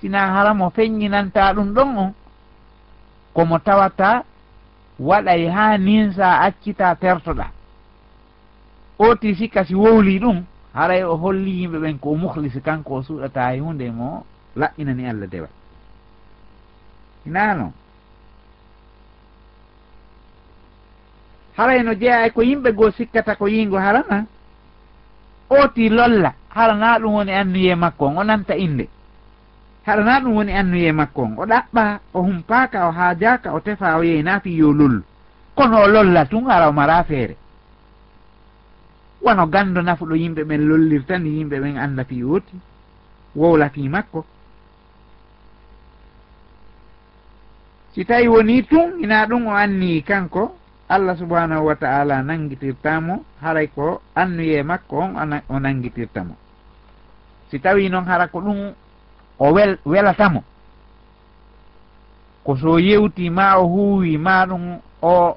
sina hara mo feññinanta ɗum ɗon on komo tawata waɗay ha nin sa accita pertoɗa. Oti sikka si wowli ɗum haray o holli yimɓe ɓen ko muhlisi kanko o suuɗata e hunde mo laɓɓinani allah dewal hinano haray no jeeya e ko yimɓe goo sikkata ko yingo harana oti lolla harana ɗum woni annuye makko on o nanta inde haɗana ɗum woni annuye makko on o ɗaɓɓa o humpaka o haajaka o tefa o yeyna yo lollu kono o lolla tun ara o mara feere. Wono gando nafuɗo yimɓe ɓen lollirtani yimɓe ɓen anda fi woti wowla fi makko. Si tawi woni tun ina ɗum o anni kanko allah subhanahu wa taala nangitirtamo haray ko annuye makko on o nangitirtamo si tawi noon hara ko ɗum o wel welatamo. Ko so yewti ma o huuwi ma ɗum o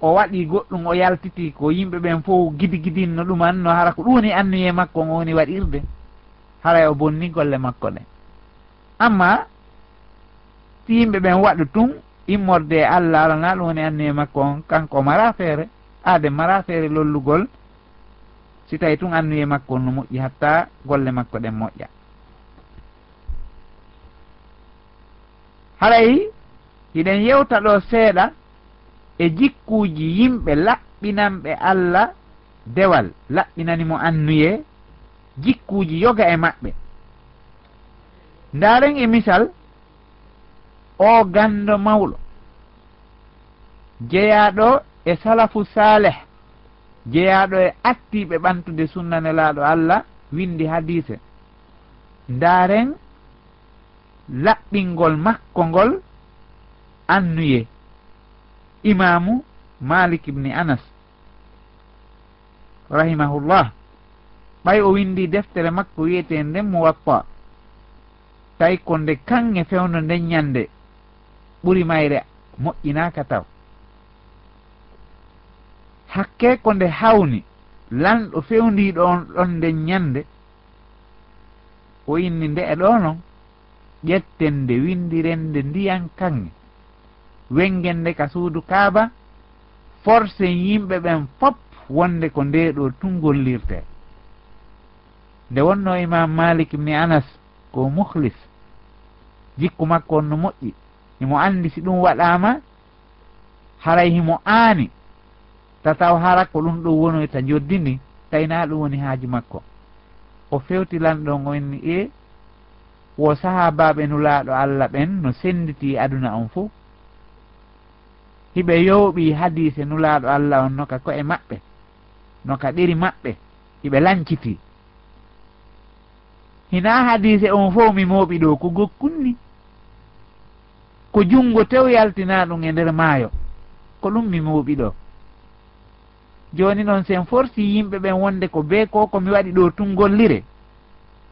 o waɗi goɗɗum o yaltiti ko yimɓe ɓen fof gidi gidinno ɗum anno hara ko ɗum woni annuye makko o woni waɗirde haray e o bonni golle makko ɗe. Amma si yimɓe ɓen waɗu tun immorde e allah alana ɗum woni annuye makko on kanko mara feere aade mara feere lollugol si tawi tun annuye makko on no moƴƴi hatta golle makko ɗen moƴƴa. haray hiɗen yewta ɗo seeɗa e jikkuuji yimɓe laɓɓinanɓe allah dewal laɓɓinanimo annuye jikkuuji yoga e maɓɓe. Ndaren e misal o gando mawɗo jeyaɗo e salafu saleh jeyaɗo e attiɓe ɓantude sunnanelaɗo allah windi hadise ndaren laɓɓingol makko ngol annuye. Imamu malik ibni anas rahimahullah ɓay o windi deftere makko wiyete nden mo wappa tawi ko nde kange fewno nden ñande ɓuri mayre moƴƴinaka taw. Hakke ko nde hawni lanɗo fewndiɗo on ɗon nden ñande. O inni nde e ɗo non ƴetten nde windirende ndiyan kanŋe wengende ka suudu kaaba forcen yimɓe ɓen fop wonde ko nde ɗo tungollirte nde wonno imam malik ibni anas ko muhlis jikku makko on no moƴƴi himo andi si ɗum waɗama haray himo aani. Tataw hara ko ɗum ɗo ɗum wonoyta joddini tawina ɗum woni haaji makko. O fewtilan ɗon onni e eh, wo sahabaɓe nulaɗo allah ɓen no senditi aduna on fo hiɓe yowɓi hadise nulaɗo allah on noka ko e maɓɓe noka ɗiri maɓɓe hiɓe lanciti. Hina hadise on fo mi mooɓi ɗo ko gokkunni. Ko junngo tew yaltina ɗum e nder maayo ko ɗum mi mooɓi ɗo. Joni noon sen forsi yimɓe ɓen wonde ko bee ko komi waɗi ɗo tun gollire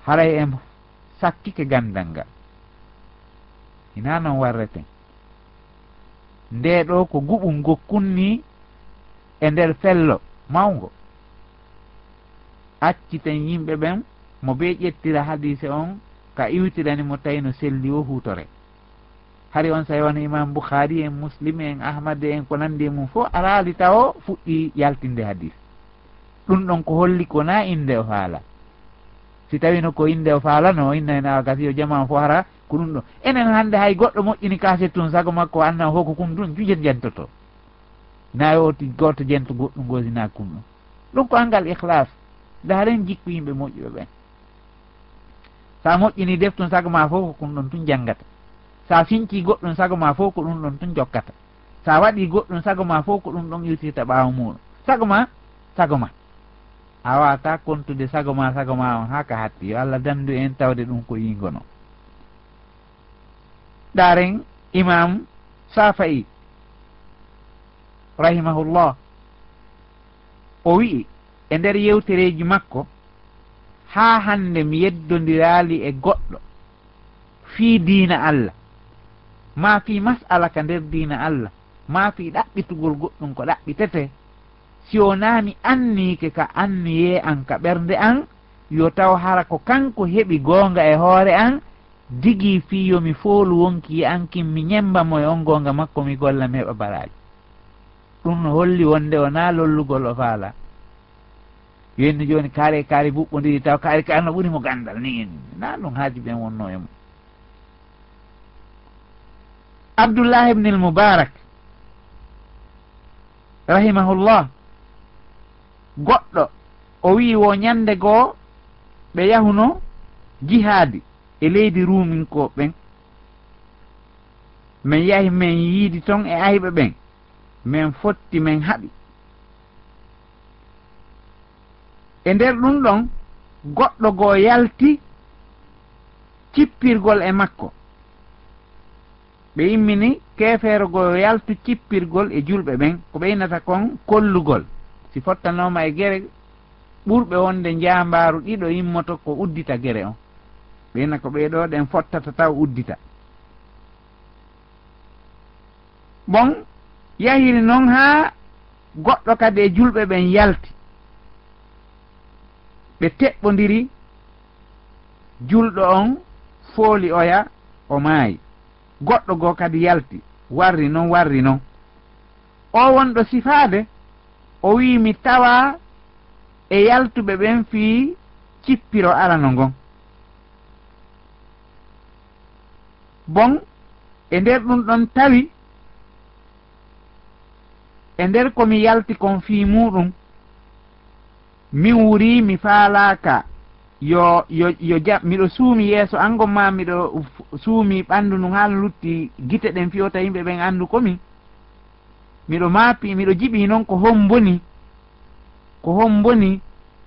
haray en sakkike gandal ngal hina noon warreten nde ɗo ko guɓum gokkunni e nder fello mawgo acciten yimɓe ɓen mo be ƴettira hadise on ka iwtirani mo tawi no selli o hutore hari on sa wona imam boukhari en muslim en ahmad en ko nandi e mum fof araali taw fuɗɗi yaltinde hadis. Ɗum ɗon ko holli kona inde o haala. si tawino ko inde o faalano inna en awa kasi yo jaman fo hara ko ɗum ɗo. Enen hannde hay goɗɗo moƴƴini kaset tun sago makko anna fo ko kum ɗum jujet jentoto. Nayi o goto jento goɗɗum gosina kum ɗum. Ɗum ko angal ihlas daren jikku yimɓe moƴƴuɓe ɓen. Sa moƴƴini def tun sago ma fof ko kum ɗon tun janggata sa finci goɗɗum sago ma fof ko ɗum ɗon tun jokkata sa waɗi goɗɗum sago ma fof ko ɗum ɗon irtirta ɓaawa muɗum sago ma sago ma a wawata kontude sago ma sago ma on ha ka hatti. Yo allah dandu en tawde ɗum ko yingono ɗaren imam safayi rahimahullah o wi'i e nder yewtereji makko ha hande mi yeddodiraali e goɗɗo fii diina allah. Ma fii mas'ala ka nder diina allah. Ma fii ɗaɓɓitugol goɗɗum ko ɗaɓɓitete. siwonani annike ka anniye an ka ɓernde an yo taw hara ko kanko heɓi goonga e hoore an digi fi yomi foolu wonki an kin mi ñembamo e on goonga makko mi golla mi heɓa baraji ɗum no holli wonde o na lollugol o faala. Yenni joni kaari kaari buɓɓodiri taw kaari kaari no ɓurimo gandal ni na ɗum haaji ɓen wonno e mum. Abdoullah ibnil moubarak rahimahullah goɗɗo o wi wo ñande goo ɓe yahuno jihaadi e leydi ruuminko ɓen. Min yahi min yiidi toon e ayɓe ɓen min fotti min haɓi. E nder ɗum ɗon goɗɗo goo yalti cippirgol e makko. Ɓe yimmini keefeerogoo yaltu cippirgol e julɓe ɓen ko ɓeynata kon kollugol. si fottanoma e gere ɓurɓe wonde jambaaru ɗiɗo immoto ko uddita gere on ɓeyna ko ɓeeɗo ɗen fottata taw uddita. Bon yahiri noon haa goɗɗo kadi e julɓe ɓen yalti. Ɓe teɓɓodiri julɗo on fooli oya o maayi. Goɗɗo goo kadi yalti warri noon warri noon o wonɗo sifaade o wi mi tawa e yaltuɓe ɓen fii cippiro arano ngon. Bon e nder ɗum ɗon tawi e nder komi yalti kon fii muɗum min wuri mi faalaaka yo yo yo ja miɗo suumi yeeso angon ma miɗo suumi ɓanndu ndu haa lutti gite ɗen fiyota yimɓe ɓen anndu komin miɗo maapi miɗo jiɓi noon ko hon boni ko hon boni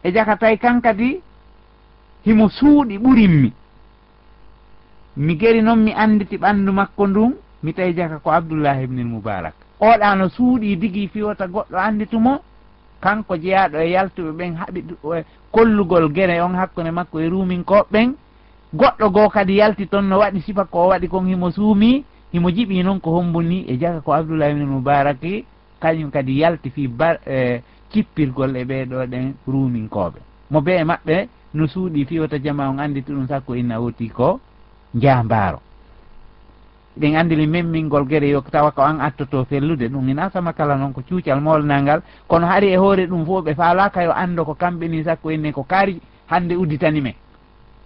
e jakatay kan kadi himo suuɗi ɓurinmi mi. Geri noon mi annditi ɓanndu makko ndun mi tawi jaka ko abdoullahi ibnil moubarak oɗa no suuɗi digi fiwota goɗɗo annditumo kanko jeyaɗo e yaltuɓe ɓen haɓi e kollugol gere on hakkunde makko e ruuminkoɓɓen goɗɗo goo kadi yalti toon no waɗi sifa ko o waɗi kon himo suumi himo jiɓi noon ko hombuni e jaga ko abdoulahi ibne moubaraki kañum kadi yalti fi bar e cippirgol e ɓeɗo ɗen ruuminkoɓe. Mo be e maɓɓe no suuɗi fiwata jama on anditi ɗum sakko inna woti ko njambaaro ɗen andili memmingol guere yo tawa ko an attoto fellude ɗum ina sama kala noon ko cuucal molnal ngal kono hari e hoore ɗum fof ɓe faalaka yo ando ko kamɓe ni sakko inne ko kaari hande udditani men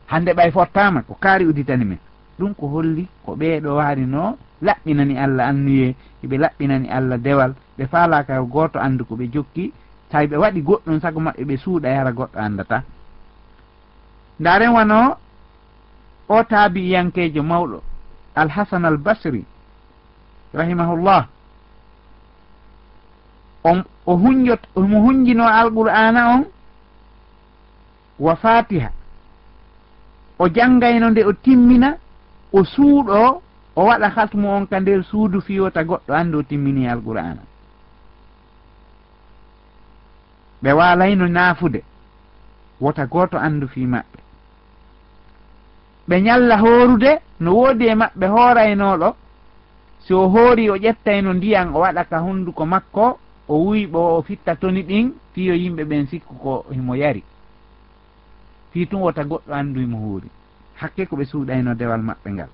hande ɓay fottama ko kaari udditani men ɗum ko holli ko ɓeeɗo waari no laɓɓinani allah annuye eɓe laɓɓinani allah dewal. Ɓe faalaka goto andu ko ɓe jokki tawi ɓe waɗi goɗɗum sago maɓɓe ɓe suuɗa yara goɗɗo andata ndaren wano o taabi yankejo mawɗo alhasan al basri rahimahullah on o hunjot omo hunjino alqur'ana on wa fatiha o janngayno nde o timmina o suuɗo o waɗa hatmu on ka nder suudu fiyota goɗɗo anndi o timmini alqur'ana. Ɓe walayno naafude wota gooto anndu fi maɓɓe. Ɓe ñalla hoorude no woodi e maɓɓe hooraynoɗo si o hoori o ƴettayno ndiyan o waɗa ka hunnduko makko o wuyɓo o fitta toni ɗin fiyo yimɓe ɓen sikku ko himo yari. Fii tun wota goɗɗo anndu himo huuri. hakke ko ɓe suuɗayno dewal maɓɓe ngal.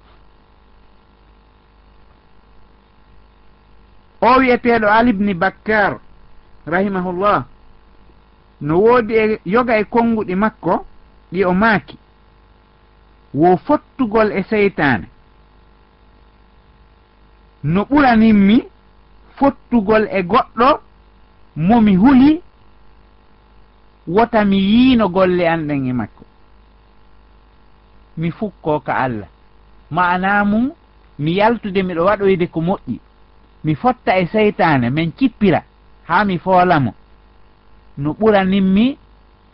O wiyeteɗo alibni bakkar rahimahullah no woodi e yoga e konnguɗi makko ɗi o maaki. Wo fottugol e seytane no ɓuraninmi fottugol e goɗɗo momi huli wota mi yiino golle anɗen e makko. mi fukko ka allah. Ma'ana mum mi yaltude miɗo waɗoyde ko moƴƴi. Mi fotta e seytane min cippira haa mi foolamo no ɓuraninmi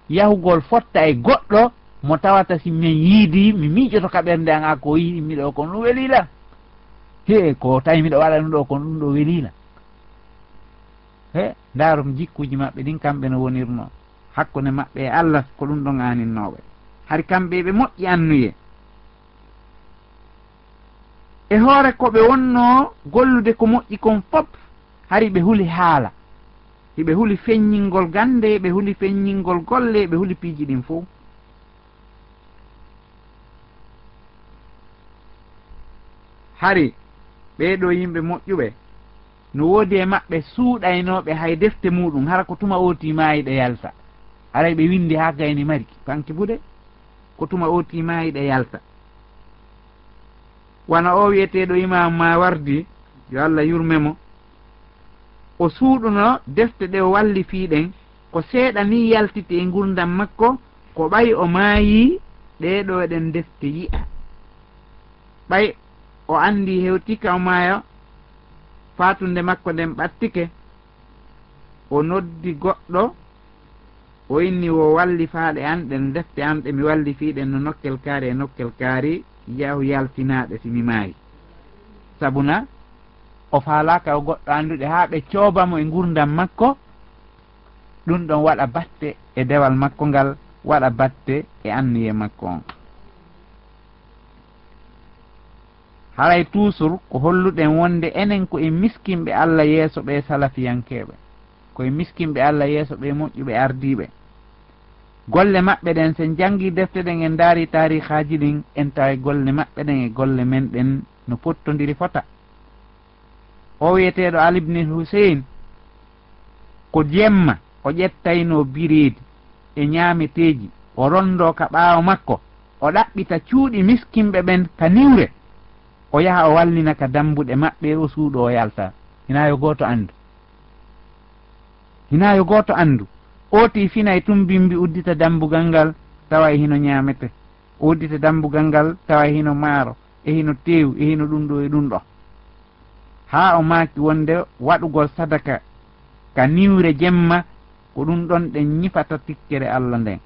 yahugol fotta e goɗɗo mo tawata si min yiidi mi miƴoto ka ɓernde an a ko yiɗi miɗo kon ɗum welila. He ko tawi miɗo waɗa ɗum ɗo kon ɗum ɗo welila. He ndaarom jikkuji maɓɓe ɗin kamɓe no wonirno. Hakkunde maɓɓe e allah ko ɗum ɗon aninnoɓe hay kamɓe ɓe moƴƴi annuye. E hoore ko ɓe wonno gollude ko moƴƴi kon fof hari ɓe huli haala. Hiɓe huli feññingol gande ɓe huli feññingol golle ɓe huli piiji ɗin fof hari ɓeeɗo yimɓe moƴƴuɓe. No woodi e maɓɓe suuɗaynoɓe hay defte muɗum hara ko tuma ooti maayi ɗe yalta. Aray ɓe windi ha gayni mari panke bude. ko tuma o timayi ɗe yalta. Wona o wiyeteɗo imam ma wardi yo allah yurmemo o suuɗuno defte ɗe o walli fiiɗen ko seeɗa ni yaltiti e gurdam makko ko ɓay o maayi ɗeɗo eɗen defte yi'a. Ɓay o anndi hewtika o maayo fatunde makko nden ɓattike o noddi goɗɗo o inni wo wallifaaɗe an ɗen defte an ɗe mi wallifiiɗen no nokkel kaari e nokkel kaari yahu yaltinaɗe si mi maari sabuna o faalaka o goɗɗo annduɗe haa ɓe coobamo e ngurdam makko ɗum ɗon waɗa batte e dewal makko ngal waɗa batte e anniye makko on. Haray toujours ko holluɗen wonde enen ko e miskinɓe allah yeeso ɓe salafiyankeɓe koye miskinɓe allah yeeso ɓe moƴƴuɓe ardiɓe golle maɓɓe ɗen sen jangi defte ɗen en daari tarihaji ɗin en tawi golle maɓɓe ɗen e golle men ɗen no pottodiri fota. O wiyeteɗo alibni husein ko jemma o ƴettayno biridi e ñaameteeji o rondo ka ɓaawo makko o ɗaɓɓita cuuɗi miskinɓe ɓen ka niwre o yaha o wallina ka dambuɗe maɓɓe o suuɗo o yalta. Hina yo gooto anndu. Hina yo gooto anndu. ooti finay tum bimbi uddita dambugal ngal tawa e hino ñaamete. Uddita dambugal ngal tawa e hino maaro. E hino teew e hino ɗum ɗo e ɗum ɗo. Haa o maaki wonde waɗugol sadaka ka niwre jemma ko ɗum ɗon ɗen ñifata tikkere allah nden.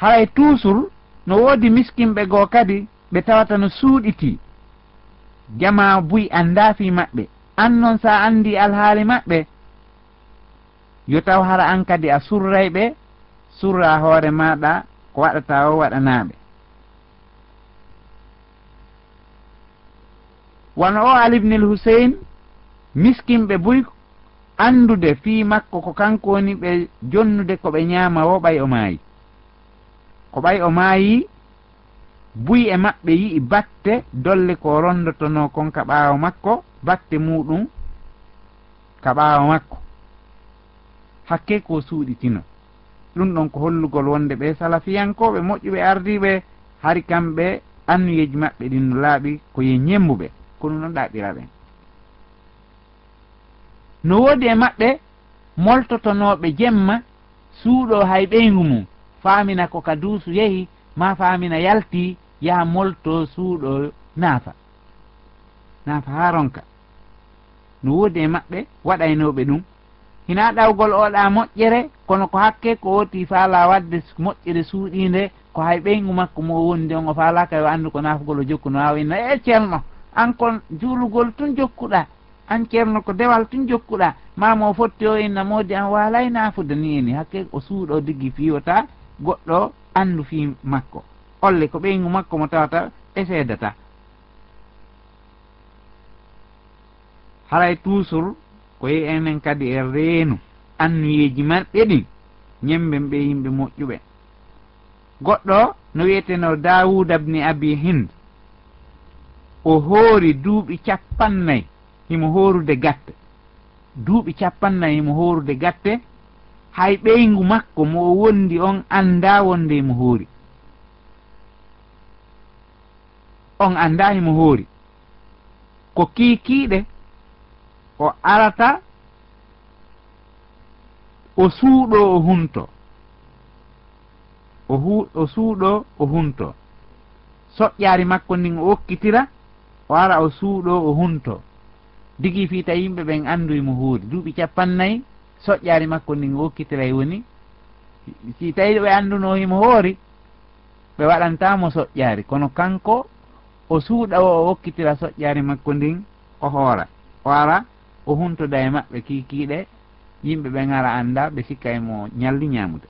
Haray toujours no woodi miskinɓe goo kadi ɓe tawata no suuɗiti. Jama buyi anndafi maɓɓe. an noon sa andi alhaali maɓɓe yo taw hara an kadi a surray ɓe surra hoore maɗa ko waɗata o waɗanaɓe wono o alibnil husein miskinɓe boy andude fii makko ko kanko woni ɓe jonnude ko ɓe ñaama wo ɓay o maayi. Ko ɓay o maayi buy e maɓɓe yi'i batte dolle ko rondotono konka ɓaawo makko batte muɗum ka ɓaawa makko. Hakke ko suuɗitino. Ɗum ɗon ko hollugol wonde ɓe salafiyankoɓe moƴƴuɓe ardiɓe hari kamɓe annuyeji maɓɓe ɗin no laaɓi ko ye ñembuɓe kono noon ɗaɓira ɓen no woodi e maɓɓe moltotonoɓe jemma suuɗo hay ɓeygu mum. Faamina ko ka duusu yehi ma faamina yalti yaha molto suuɗo naafa. Naafa ha ronka. no woodi e maɓɓe waɗaynoɓe ɗum. Hina ɗawgol oɗa moƴƴere kono ko hakke ko woti faala wadde moƴƴere suuɗinde ko hay ɓeygu makko mo wondi on o faalaka yo anndu ko naafugol o jokku no wawinno e ceerno an kon juulugol tun jokkuɗa an ceerno ko dewal tun jokkuɗa mamo fotti o inna moodi an waalay naafude ni eni hakke o suuɗo diggi fiwota goɗɗo anndu fi makko. Olle ko ɓeygu makko mo tawata e seedata. haray toujours ko koye enen kadi e reenu annuyeji maɓɓe ɗin ñemben ɓe yimɓe moƴƴuɓe. Goɗɗo no wiyeteno dawuda bni abi hind o hoori duuɓi capannayyi himo hoorude gatte. Duuɓi capannayyi himo hoorude gatte hay ɓeyngu makko mo o wondi on annda wonde imo hoori. On annda himo hoori. Ko kiikiiɗe o arata o suuɗo o hunto. O hu o suuɗo o hunto. Soƴƴaari makko ndin o okkitira o ara o suuɗo o hunto. Digi fii tawi yimɓe ɓen annduy mo huuri duuɓi capannayyi soƴƴaari makko ndin o okkitira e woni. Si tawi ɓe annduno himo hoori ɓe waɗantamo soƴƴaari. Kono kanko o suuɗa o o okkitira soƴƴaari makko ndin o hoora. O ara o huntoda e maɓɓe kikiiɗe yimɓe ɓe ngara annda ɓe sikka e mo ñalli ñaamude.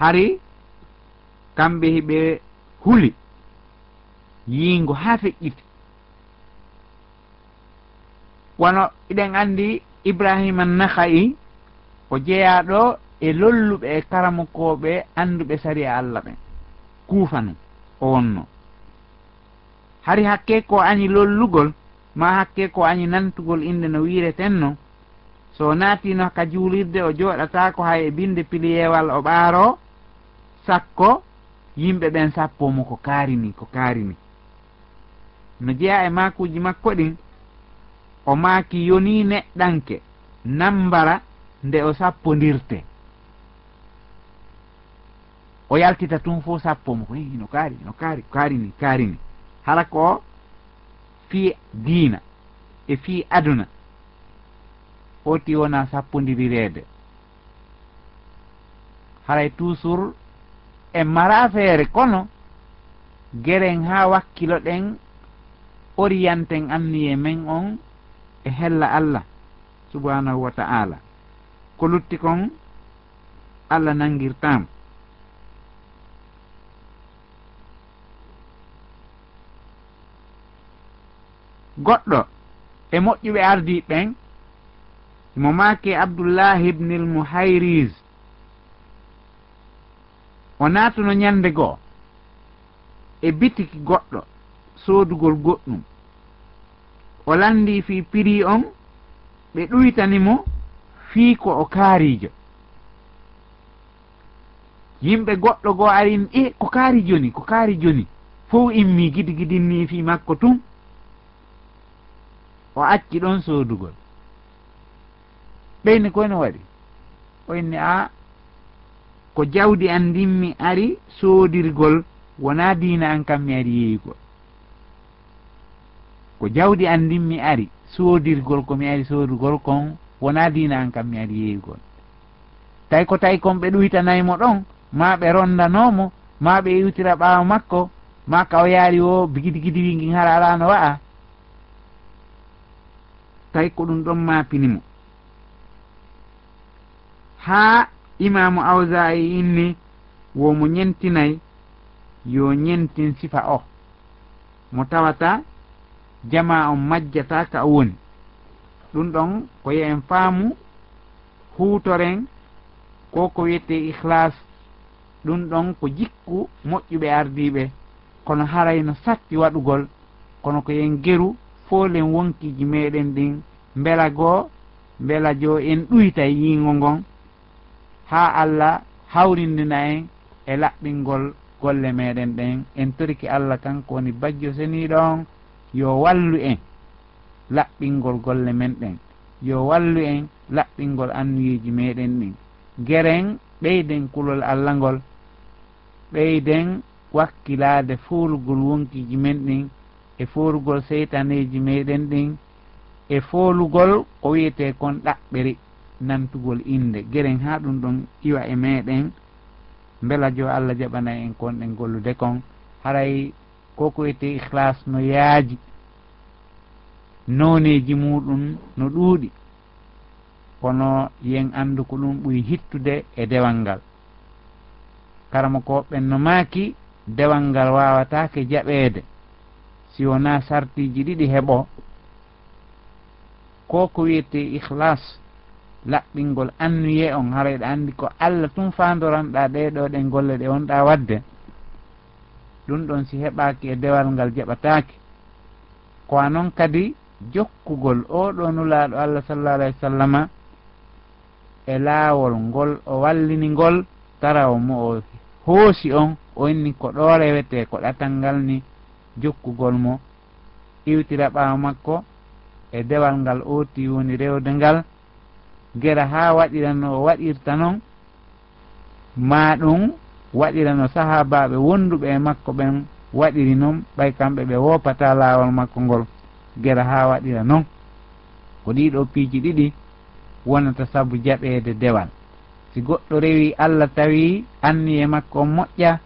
Hari kamɓe hiɓe huli yiingo haa feƴƴiti. Wono iɗen anndi ibrahima nahayi o jeeyaɗo e lolluɓe e karamokoɓe annduɓe sari a allah ɓen. Kuufanu o wonno. Hari hakke ko ani lollugol ma hakke ko añi nantugol inde no wiiretenno so naatino ka juulirde o jooɗatako hay e binde piliyewal o ɓaaro sakko yimɓe ɓen sappomo ko kaarini ko kaarini. No jeeya e maakuji makko ɗin o maaki yoni neɗɗanke nambara nde o sappodirte o yaltita tun fo sappomo ko eh, hino kaari no kaari kaarini kaarini hala ko fi diina e fi aduna oti wona sappodirireede haray toujours e mara feere kono geren haa wakkilo ɗen oriyanten anniye men on e hella allah subhanahu wa ta'ala ko lutti kon allah nangirtama goɗɗo e moƴƴuɓe ardi ɓen mo maake abdoullahi ibnil muhayris o naatuno ñande goo e bitiki goɗɗo soodugol goɗɗum. O landi fi prix on ɓe ɗuytanimo fii ko o kaarijo yimɓe goɗɗo goo arin e ko kaari joni ko kaari joni fof immi gidi gidinni fi makko tun. o acci ɗon soodugol ɓeyni koyno waɗi? O inni a ko jawdi an ndinmi ari soodirgol wona diina an kam mi ari yeeyugol ko jawdi an ndinmi ari soodirgol komi ari soodugol kon wona diina an kam mi ari yeeyugol tawi ko tawi kon ɓe ɗuytanaymo ɗon ma ɓe rondanomo ma ɓe yewtira ɓaawa makko ma ka o yaari o bigidi gidi wi hara alano wa'a tawi ko ɗum ɗon maapinimo haa imamu awsayi inni womo ñentinayi yo ñentin sifa o. Mo tawata jama on majjata ka o woni. Ɗum ɗon ko yo en faamu huutoren ko ko wiyete ihlas ɗum ɗon ko jikku moƴƴuɓe ardiɓe kono harayno satti waɗugol kono ko yen geru foolen wonkiji meɗen ɗin mbela goo mbela jo en ɗuyta yiingo ngon ha allah hawrindina en e laɓɓingol golle meɗen ɗen. En toriki allah kanko woni bajjo seniɗo yo wallu en laɓɓingol golle men ɗen. Yo wallu en laɓɓingol annuyeji meɗen ɗin. Geren ɓeyden kulol allah ngol ɓeyden wakkilade fuulugol wonkiji men ɗin e forugol seytaneji meɗen ɗin e foolugol ko wiyete kon ɗaɓɓere nantugol inde. Geren ha ɗum ɗon iwa e meɗen beela jo allah jaɓana en konɗen gollude kon. Haray koko wiyete ihlas no yaaji noneji muɗum no ɗuuɗi. Kono yen andu ko ɗum ɓuyi hittude e dewal ngal. Karama ko ɓen no maaki dewal ngal wawatake jaɓede si wona sartiji ɗiɗi heɓo ko ko wiyete ihlas laɓɓingol annuye on hara eɗa anndi ko allah tum fandoranɗa ɗeɗo ɗen golle ɗe wonɗa wadde. Ɗum ɗon si heɓaki e dewal ngal jaɓataki. Ko noon kadi jokkugol oɗo nulaɗo allah sallah alayhi wa sallama e laawol ngol o wallini ngol tara mo o hoosi on o inni ko ɗo rewete ko ɗatal ngal ni jokkugol mo iwtira ɓaawa makko e dewal ngal ooti woni rewde ngal. Gera haa waɗira no waɗirta noon ma ɗum waɗira no sahabaɓe wonduɓe e makko ɓen waɗiri noon ɓay kamɓe ɓe woopata laawol makko ngol gera haa waɗira noon ko ɗiɗo piiji ɗiɗi wonata sabu jaɓeede dewal. Si goɗɗo rewi allah tawi anni e makko on moƴƴa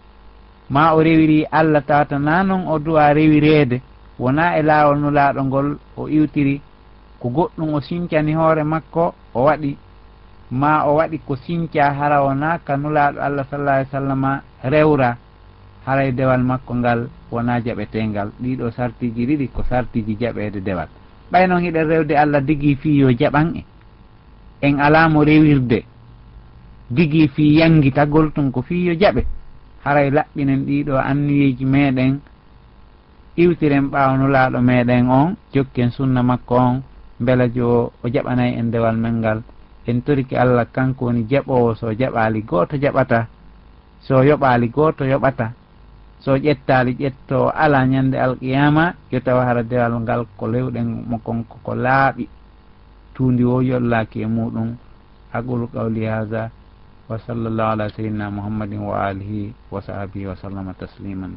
ma o rewiri allah tawata na noon o duwa rewireede wona e laawol nulaaɗo ngol o iwtiri ko goɗɗum o sincani hoore makko o waɗi. Ma o waɗi ko sinca hara wona ka nulaaɗo allah sallah ai sallama rewra haray e dewal makko ngal wona jaɓetengal. Ɗiɗo sartiji ɗiɗi ko sartiji jaɓeede dewal. Ɓay noon hiɗen rewde allah digi fi yo jaɓan e. En alamo rewirde. Digi fi yangi tagol tun ko fi yo jaɓe. haray laɓɓinen ɗiɗo anniyeji meɗen iwtiren ɓawnulaɗo meɗen on jokken sunna makko on beela jo o jaɓanayi en dewal men ngal. En toriki allah kanko woni jaɓowo so jaɓali goto jaɓata so yoɓali goto yoɓata so ƴettali ƴettoo ala ñande alqiyama yo tawa hara dewal ngal ko lewɗen mo konko ko laaɓi. Tundi wo yollaki e muɗum. Aqulu qawli hada wa sallallahu ala sayidina muhammadin wa alihi wa sahbihi wa sallama taslima